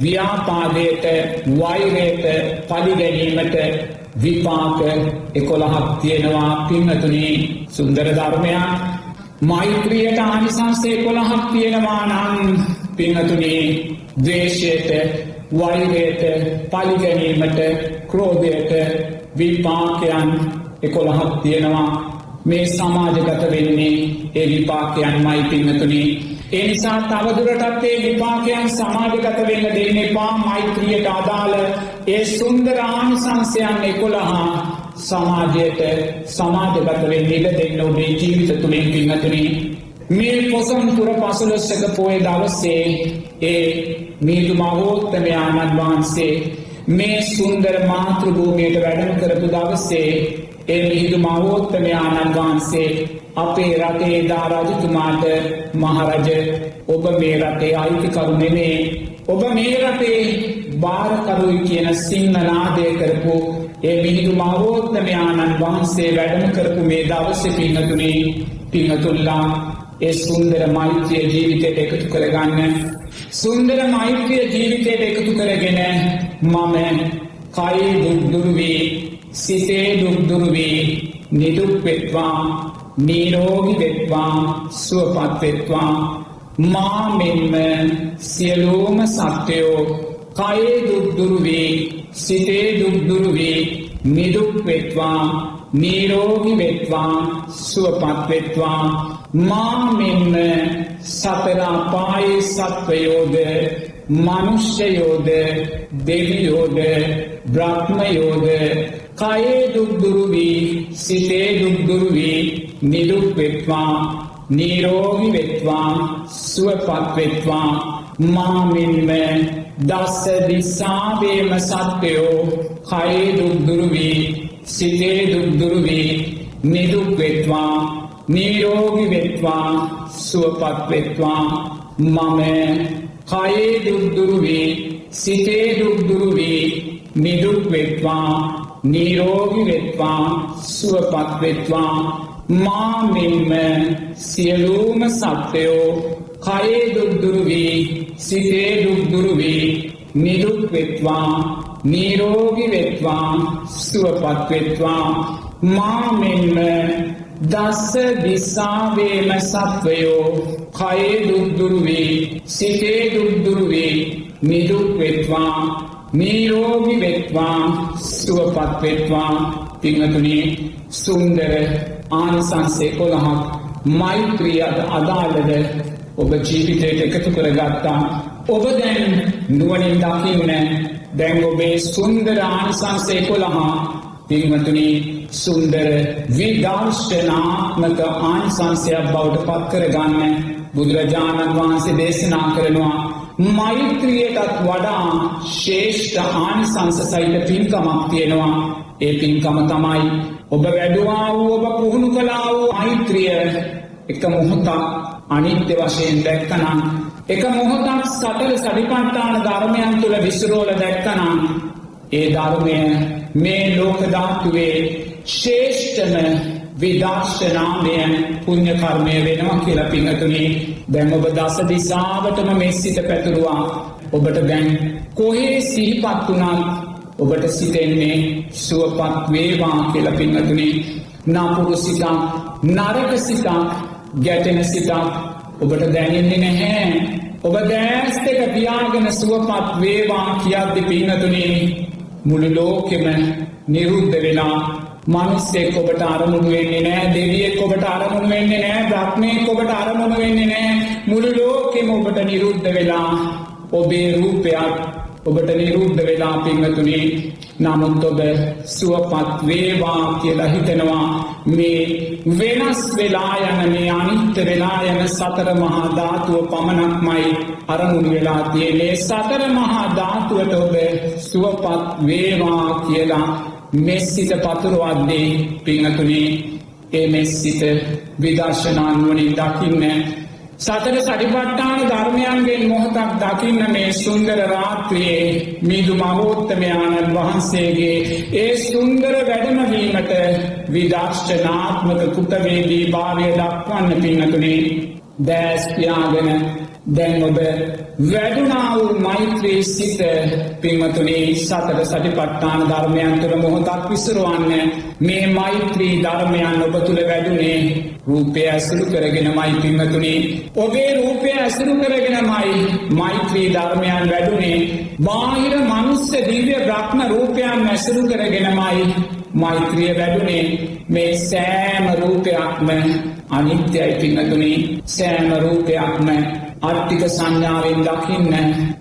ව්‍යාපාදයට වෛරයට පලිගැනීමට විපාක එකොළහක් තියෙනවා පින්නතුනී. සුන්දර ධර්මයක්. මෛත්‍රියයට ආනිසංසේ කොළහක් තියෙනවා නම් පින්නතුනී දේශයට වෛරයට පලිගැනීමට ක්‍රෝධයට විපාකයන් එකොළහක් තියෙනවා. මේ සමාජගත වෙන්නේ ඒ විපාකයන් මයි පින්නතුනී එනිසා තවදුරටත් ඒ විපාකයන් සමාජගත වෙන්න දෙන්න එපා. මෛත්‍රියට අදාළ ඒ සුන්දර ආනිසංසයන් එකොළහා සමාජයට සමාජගත වෙන්න ඉඩ දෙන්න ඔබේ ජීවිත තුළින් පින්නතුනී. මේ පොසම් තුර පසුලොස්සක පෝය දවස්සේ ඒ මීදු මහෝත්තමයාණන් වහන්සේ මේ සුන්දර මාතෘභූමියයට වැඩම කරපු දවස්සේ ඒ මිහිදු මහෝත්තමයාණන් වහන්සේ අපේ රටේ දා රජතුමාට මහරජ ඔබ මේ රටේ අයිතිකරු නෙමේ. ඔබ මේ රටේ භාරකරුයි කියන සිංහනාදය කරපු ඒ මිහිදු මහෝත්තමයාණන් වහන්සේ වැඩම කරපු මේ දවස පින්නතුනේ පිංහතුල්ලා ඒ සුන්දර මෛත්‍රිය ජීවිතයට එකතු කරගන්න. සුන්දර මෛත්‍රිය ජීවිතයට එකතු කරගෙන මම කයි දුක්දුරුවී සිතේ දුක්දුරුවී නිදුක් වෙත්වා නීරෝගි වෙත්වා සුවපත් වෙත්වා. මා මෙන්ම සියලූම සත්‍යයෝ කයේ දුක්දුරුවී සිතේ දුක්දුරුවී නිදුක් වෙත්වා නීරෝගි වෙත්වා සුවපත් වෙත්වා. මා මෙන්ම සතරාපායේ සත්වයෝද මනුෂ්‍යයෝද දෙවියෝද බ්‍රහ්මයෝද කයේ දුක්දුරුවී සිතේ දුක්දුරුවී නිදුක්වෙත්වා නීරෝගි වෙත්වා සුවපත්වෙත්වා මාමින්ම දස්ස දිසාවේම සත්‍යයෝ කයේ දුක්දුරුවී සිතේ දුක්දුරුවී නිදුක්වෙත්වා නීරෝගි වෙත්වා සුවපත්වෙත්වා මම කයේ දුක්දුරුවී සිතේ දුක්දුරුවී නිදුක්වෙත්වා නීරෝගි වෙත්වා සුවපත්වෙත්වා මාමින්ම සියලූම සත්‍යයෝ කයේ දුක්දුරුවී සිතේ දුක්දුරුවී නිදුක්වෙත්වා නීරෝගි වෙත්වා සුවපත්වෙත්වා මාමෙන්ම දස්ස දිසාවේම සත්වයෝ කයේ දුක්දුරුවේ සිතේ දුක්දුරුවේ නිදුක් වෙත්වා නීරෝගි වෙත්වා සුවපත් වෙත්වා පිංහතුනේ සුන්දර ආනිසංසේ කොළහක් මෛත්‍රියද අදාළද ඔබ ජීවිතයට එකතු කරගත්තා. ඔබ දැන් නුවනින් දකින්න දැන් ඔබේ සුන්දර ආනිසංසේ කොළහා පින්වතුනි සුන්දර විදර්ශනාත්මක ආනිසංසයක් බවට පත් කරගන්න බුදුරජාණන් වහන්සේ දේශනා කරනවා. මෛත්‍රියටත් වඩා ශේෂ්ඨ ආනිසංස සහිත පින්කමක් තියෙනවා. ඒ පින්කම තමයි ඔබ වැඩුවා වූ ඔබ පුහුණු කලා වූ මෛත්‍රිය. එක මොහොතක් අනිත්‍ය වශයෙන් දැක්කනම් එක මොහොතක් සටල සඩිපට්ටාන ධර්මයන් තුළ විසරෝල දැක්කනම් ඒ ධර්මය මේ ලෝකධාතුවේ ශේෂ්ඨම විදර්ශනාමය පුුණ්්‍ය කර්මය වෙනවා කියලා පිඟතුනේ දැන් ඔබ දස දිසාාවටම මෙස්සිත පැතුරුවා. ඔබට දැන් කොහේ සිහිපත් වුණත් ඔබට සිතෙන්නේ සුවපත් වේවා කියල පිංහතුනේ නපුරු සිතක් නරක සිතක් ගැටෙන සිතක් ඔබට දැනෙන්නේ නැහැ. ඔබ දෑස් දෙක පියාගෙන සුවපත් වේවා කියද්දි පිංහතුනේ මුළු ලෝකෙම නිරුද්ධ වෙලා මනුස්සෙක් ඔබට අරමුණු වෙන්නේ නෑ දෙවියෙක් ඔබට අරමුණු වෙන්නේ නෑ බ්‍රහ්මයෙක් ඔබට අරමුණු වෙන්නේ නෑ මුළු ලෝකෙම ඔබට නිරුද්ධ වෙලා ඔබේ රූපයක් ඔබට නිරුද්ධ වෙලා පිංහතුනේ නමුත් ඔබ සුවපත් වේවා කියලා හිතනවා. මේ වෙනස් වෙලා යන මේ අනිත්‍ය වෙලා යන සතර මහා ධාතුව පමණක්මයි අරමුණු වෙලා තියනේ සතර මහා ධාතුවට ඔබ සුවපත් වේවා කියලා මෙස්සිත පතුරුවද්දේ පිංහතුනේ ඒ මෙස්සිත විදර්ශනාන්වනින් දකින්න සතර සටිපට්ටාන ධර්මයන්ගෙන් මොහොතක් දකින්න මේ සුන්දර රාත්‍රයේ මිදු මහෝත්තමයාණන් වහන්සේගේ ඒ සුන්දර වැඩමවීමට විදර්ශනාත්මක කුතවේදී භාවය දක්වන්න පින්නතුනේ දෑස්පියාගෙන දැන් ඔබ වැඩුණා වූ මෛත්‍රී සිත පින්වතුනේ සතර සටිපට්ඨාන ධර්මයන් තුළ මොහොතක් විසරුවන්න මේ මෛත්‍රී ධර්මයන් ඔබ තුළ වැඩුණේ රූපය ඇසුරු කරගෙනමයි පින්වතුනේ. ඔබේ රූපය ඇසුරු කරගෙනමයි මෛත්‍රී ධර්මයන් වැඩුණේ බාහිර මනුස්ස දිව්‍ය බ්‍රහ්ම රූපයන් ඇසුරු කරගෙනමයි මෛත්‍රිය වැඩුණේ මේ සෑම රූපයක්ම අනිත්‍යයි පින්නතුනේ සෑම රූපයක්ම අට්ටික සංඥාවෙන් දකින්න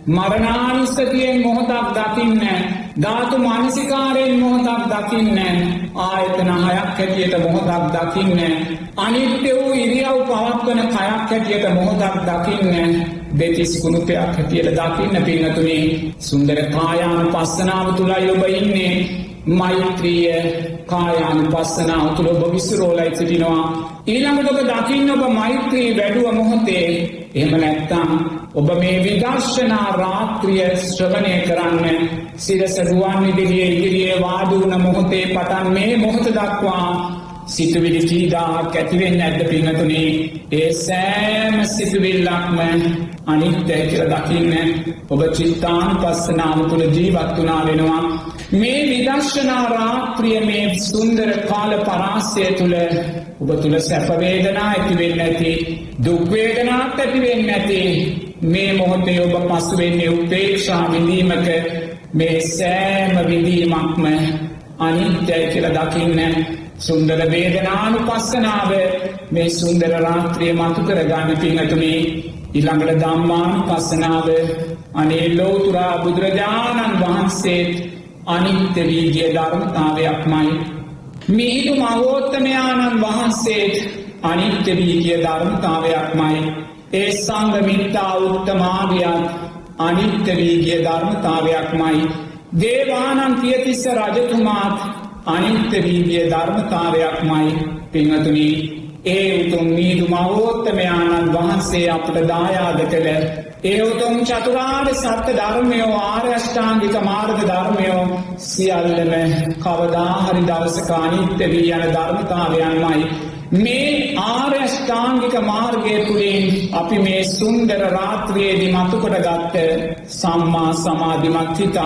මරණානිස්සතියෙන් මොහොතක් දකින්න ධාතු මානසිකාරයෙන් මොහොතක් දකින්න ආයතන හයක් හැටියට මොහොතක් දකින්න අනිත්‍ය වූ ඉරියව් පවත්වන කයක් හැටියට මොහොතක් දකින්න දෙතිස් කුණුපයක් හැටියට දකින්න පින්නතුනේ සුන්දර කායානු පස්සනාව තුළයි ඔබ ඉන්නේ. මෛත්‍රිය කායානු පස්සනාව තුළ ඔබ විසුරෝලයි සිටිනවා. ඊළඟට ඔබ දකින්න ඔබ මෛත්‍රී වැඩුව මොහොතේ එහෙම නැත්තම් ඔබ මේ විදර්ශනා රාත්‍රිය ශ්‍රවණය කරන්න සිරස රුවන් විදිලිය ඉදිරියේ වාඩුවන මොහොතේ පටන් මේ මොහොත දක්වා සිතුවිලි කීදාක් ඇතිවෙන්න ඇද්ද පිංහතුනේ ඒ සෑම සිතුවිල්ලක්ම අනිත්‍යය කියල දකින්න ඔබ චිත්තාන් පස්සනාව තුළ ජීවත් වනා වෙනවා. මේ විදර්ශනා රාත්‍රිය මේ සුන්දර කාල පරාසය තුළ ඔබ තුළ සැපවේදනා ඇතිවෙන්න ඇති දුක්වේදනාත් ඇතිවෙන්න ඇති මේ මොහොතේ ඔබ පසුවෙන්නේ උපේක්ෂා විඳීමක මේ සෑම විඳීමක්ම අනිත්‍යය කියල දකින්න සුන්දර වේදනානු පස්සනාව මේ සුන්දර රාත්‍රිය මතු කරගන්න පිංහතුනේ ඉළඟට දම්මානු පස්සනාව අනේ ලෝතුරා බුදුරජාණන් වහන්සේත් අනිත්‍ය වීගිය ධර්මතාවයක්මයි. මිහිදු මහෝත්තමයාණන් වහන්සේත් අනිත්‍ය වීගිය ධර්මතාවයක්මයි. ඒ සංග මිත්තා උත්තමාවියත් අනිත්‍ය වීගිය ධර්මතාවයක්මයි. දේවානන් කියතිස්ස රජතුමාත් අනිත්‍ය වීගිය ධර්මතාවයක්මයි පිංහතුනී ඒ උතුම් මීදු මවෝත්තමයාණන් වහන්සේ අපට දායාද කළ ඒ උතුම් චතුරාර්ය සත්‍ය ධර්මයෝ ආර්යෂ්ඨාංගික මාර්ග ධර්මයෝ සියල්ලම කවදාහරි දවසක අනිත්‍ය වී යන ධර්මතාවයන්මයි මේ ආර්යෂ්ඨාංගික මාර්ගය තුළින් අපි මේ සුන්දර රාත්‍රියේදි මතුකොට ගත්ත සම්මා සමාධිමත් හිතත්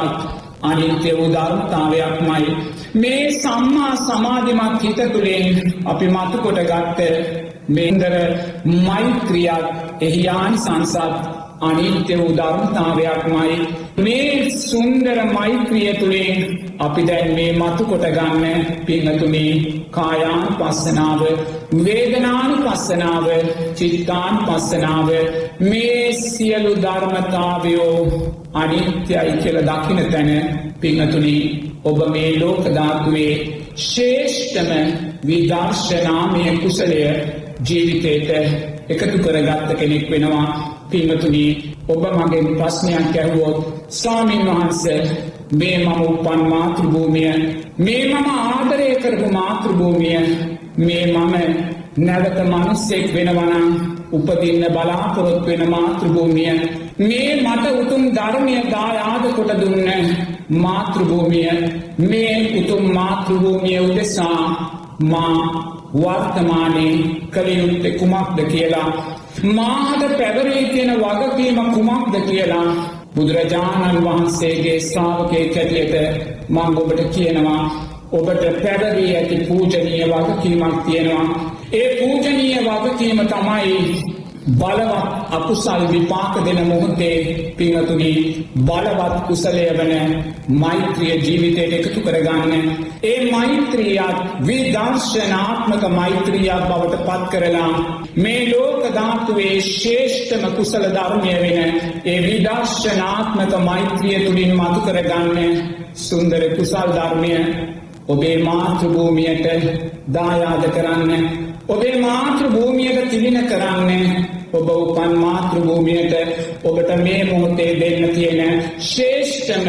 අනිත්‍ය වූ ධර්මතාවයක්මයි. මේ සම්මා සමාධිමත් හිත තුළින් අපි මතුකොට ගත්ත මේන්දර මෛත්‍රියත් එහියානි සංසත් අනිත්‍ය වූ ධර්මතාවයක්මයි මේ සුන්දර මෛත්‍රිය තුළින් අපි දැන් මේ මතු කොට ගන්න පින්නතුනේ කායාන පස්සනාව වේදනානු පස්සනාව චිත්තාන් පස්සනාව මේ සියලු ධර්මතාවයෝ අනිත්‍යයි කියල දකින තැන පිංහතුනි ඔබ මේ ලෝකධාතුවේ ශේෂ්ඨම විදර්ශනාමය කුසලය ජීවිතයට එකතු කරගත්ත කෙනෙක් වෙනවා. පිංහතුනී ඔබ මගෙන් ප්‍රශ්නයක් ඇහුවොත් ස්වාමීන් වහන්ස මේ මම උපන් මාතෘභූමිය මේ මම ආදරය කරපු මාතෘභූමිය මේ මම නැවත මනුස්සෙක් වෙනවනම් උපදින්න බලාපොරොත් වෙන මාතෘභූමිය මේ මට උතුම් ධර්මය දායාද කොට දුන්න මාතෘභූමිය මේ උතුම් මාතෘභූමිය උදෙසා මා වර්තමානයේ කළයුත්තෙ කුමක්ද කියලා? මාහට පැවරී තියෙන වගකීම කුමක්ද කියලා බුදුරජාණන් වහන්සේගේ ශ්‍රාවකය කැටියට මං ඔබට කියනවා. ඔබට පැවරී ඇති පූජනීය වගකීමක් තියෙනවා. ඒ පූජනීය වගකීම තමයි බලවත් අකුසල් විපාක දෙන මොහොතේ පිංහතුනි බලවත් කුසලය වන මෛත්‍රිය ජීවිතයට එකතු කරගන්න. ඒ මෛත්‍රියත් විදර්ශනාත්මක මෛත්‍රියක් බවට පත් කරලා මේ ලෝක ධාතුවේ ශේෂ්ඨම කුසල ධර්මය වෙන ඒ විදර්ශනාත්මක මෛත්‍රිය තුළින් මතු කරගන්න සුන්දර කුසල් ධර්මය ඔබේ මාතෘභූමියට දායාද කරන්න ඔබේ මාතෘභූමියට තිලින කරන්නේ ඔබ උපන් මාතෘභූමියට ඔබට මේ මොහොතේ දෙන්න තියෙන ශේෂ්ඨම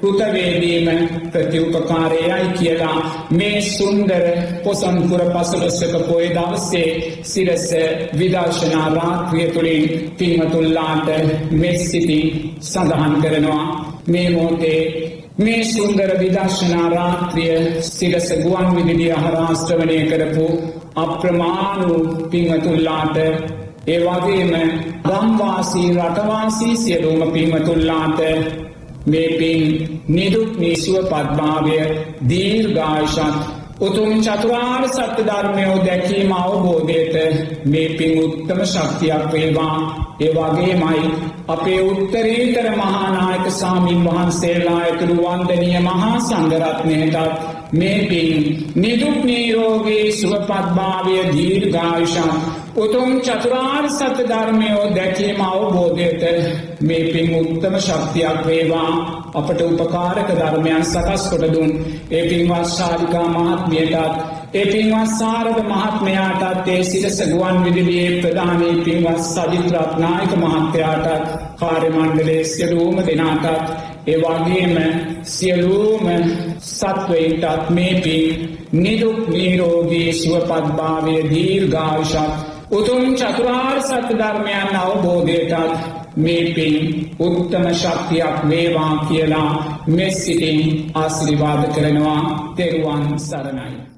කෘතවේදීම ප්‍රතිඋපකාරයයි කියලා මේ සුන්දර පොසන්පුර පසළොස්සක පොය දවසේ සිරස විදර්ශනා රාත්‍රිය තුළින් පින්වතුල්ලාට මෙස්සිති සඳහන් කරනවා. මේ මොහොතේ මේ සුන්දර විදර්ශනා රාත්‍රිය සිරස ගුවන් විදිලිය හරාස්ත්‍රවනය කරපු අප්‍රමාණු පිංහතුල්ලාට ඒ වගේම ගම්වාසී රටවාසී සියලූම පිංහතුල්ලාට මේ පින් නිදුක් නිසුව පත්භාවය දීර්ඝායෂත් උතුම් චතුරාර් සත්‍ය ධර්මයෝ දැකීම අවබෝධයට මේ පින් උත්තම ශක්තියක් වේවා. ඒ වගේමයි අපේ උත්තරීතර මහානායක සාමීන් වහන්සේලා ඇතුළු වන්දනීය මහා සංගරත්නයටත් මේ පින් නිදුක් නීරෝගේ සුවපත්භාවය දීර්ඝායුෂන් උතුම් චතුරාර් සත්‍ය ධර්මයෝ දැකීම අවබෝධයට මේ පින් උත්තම ශක්තියක් වේවා. අපට උපකාරක ධර්මයන් සකස් කොට දුන්. ඒ පින්වත් ශාලිකා මහත්මියටත් ඒ පින්වත් සාරද මහත්මයාටත් ඒ සිරස ගුවන් විදුලියේ ප්‍රධානී පින්වත් සජිත් රත්නායක මහත්තයාටත් කාර්ය මණ්ඩලයේ සියලුම දෙනාටත් ඒ වගේම සියලුම සත්වයින්ටත් මේ පින් නිදුක් නිරෝගී සුවපත්භාවය දීර්ඝායුෂත් උතුම් චතුරාර් සත්‍ය ධර්මයන් අවබෝධයටත් මේ පින් උත්තම ශක්තියක් වේවා කියලා මෙස් සිටින් ආශිර්වාද කරනවා. තෙරුවන් සරණයි.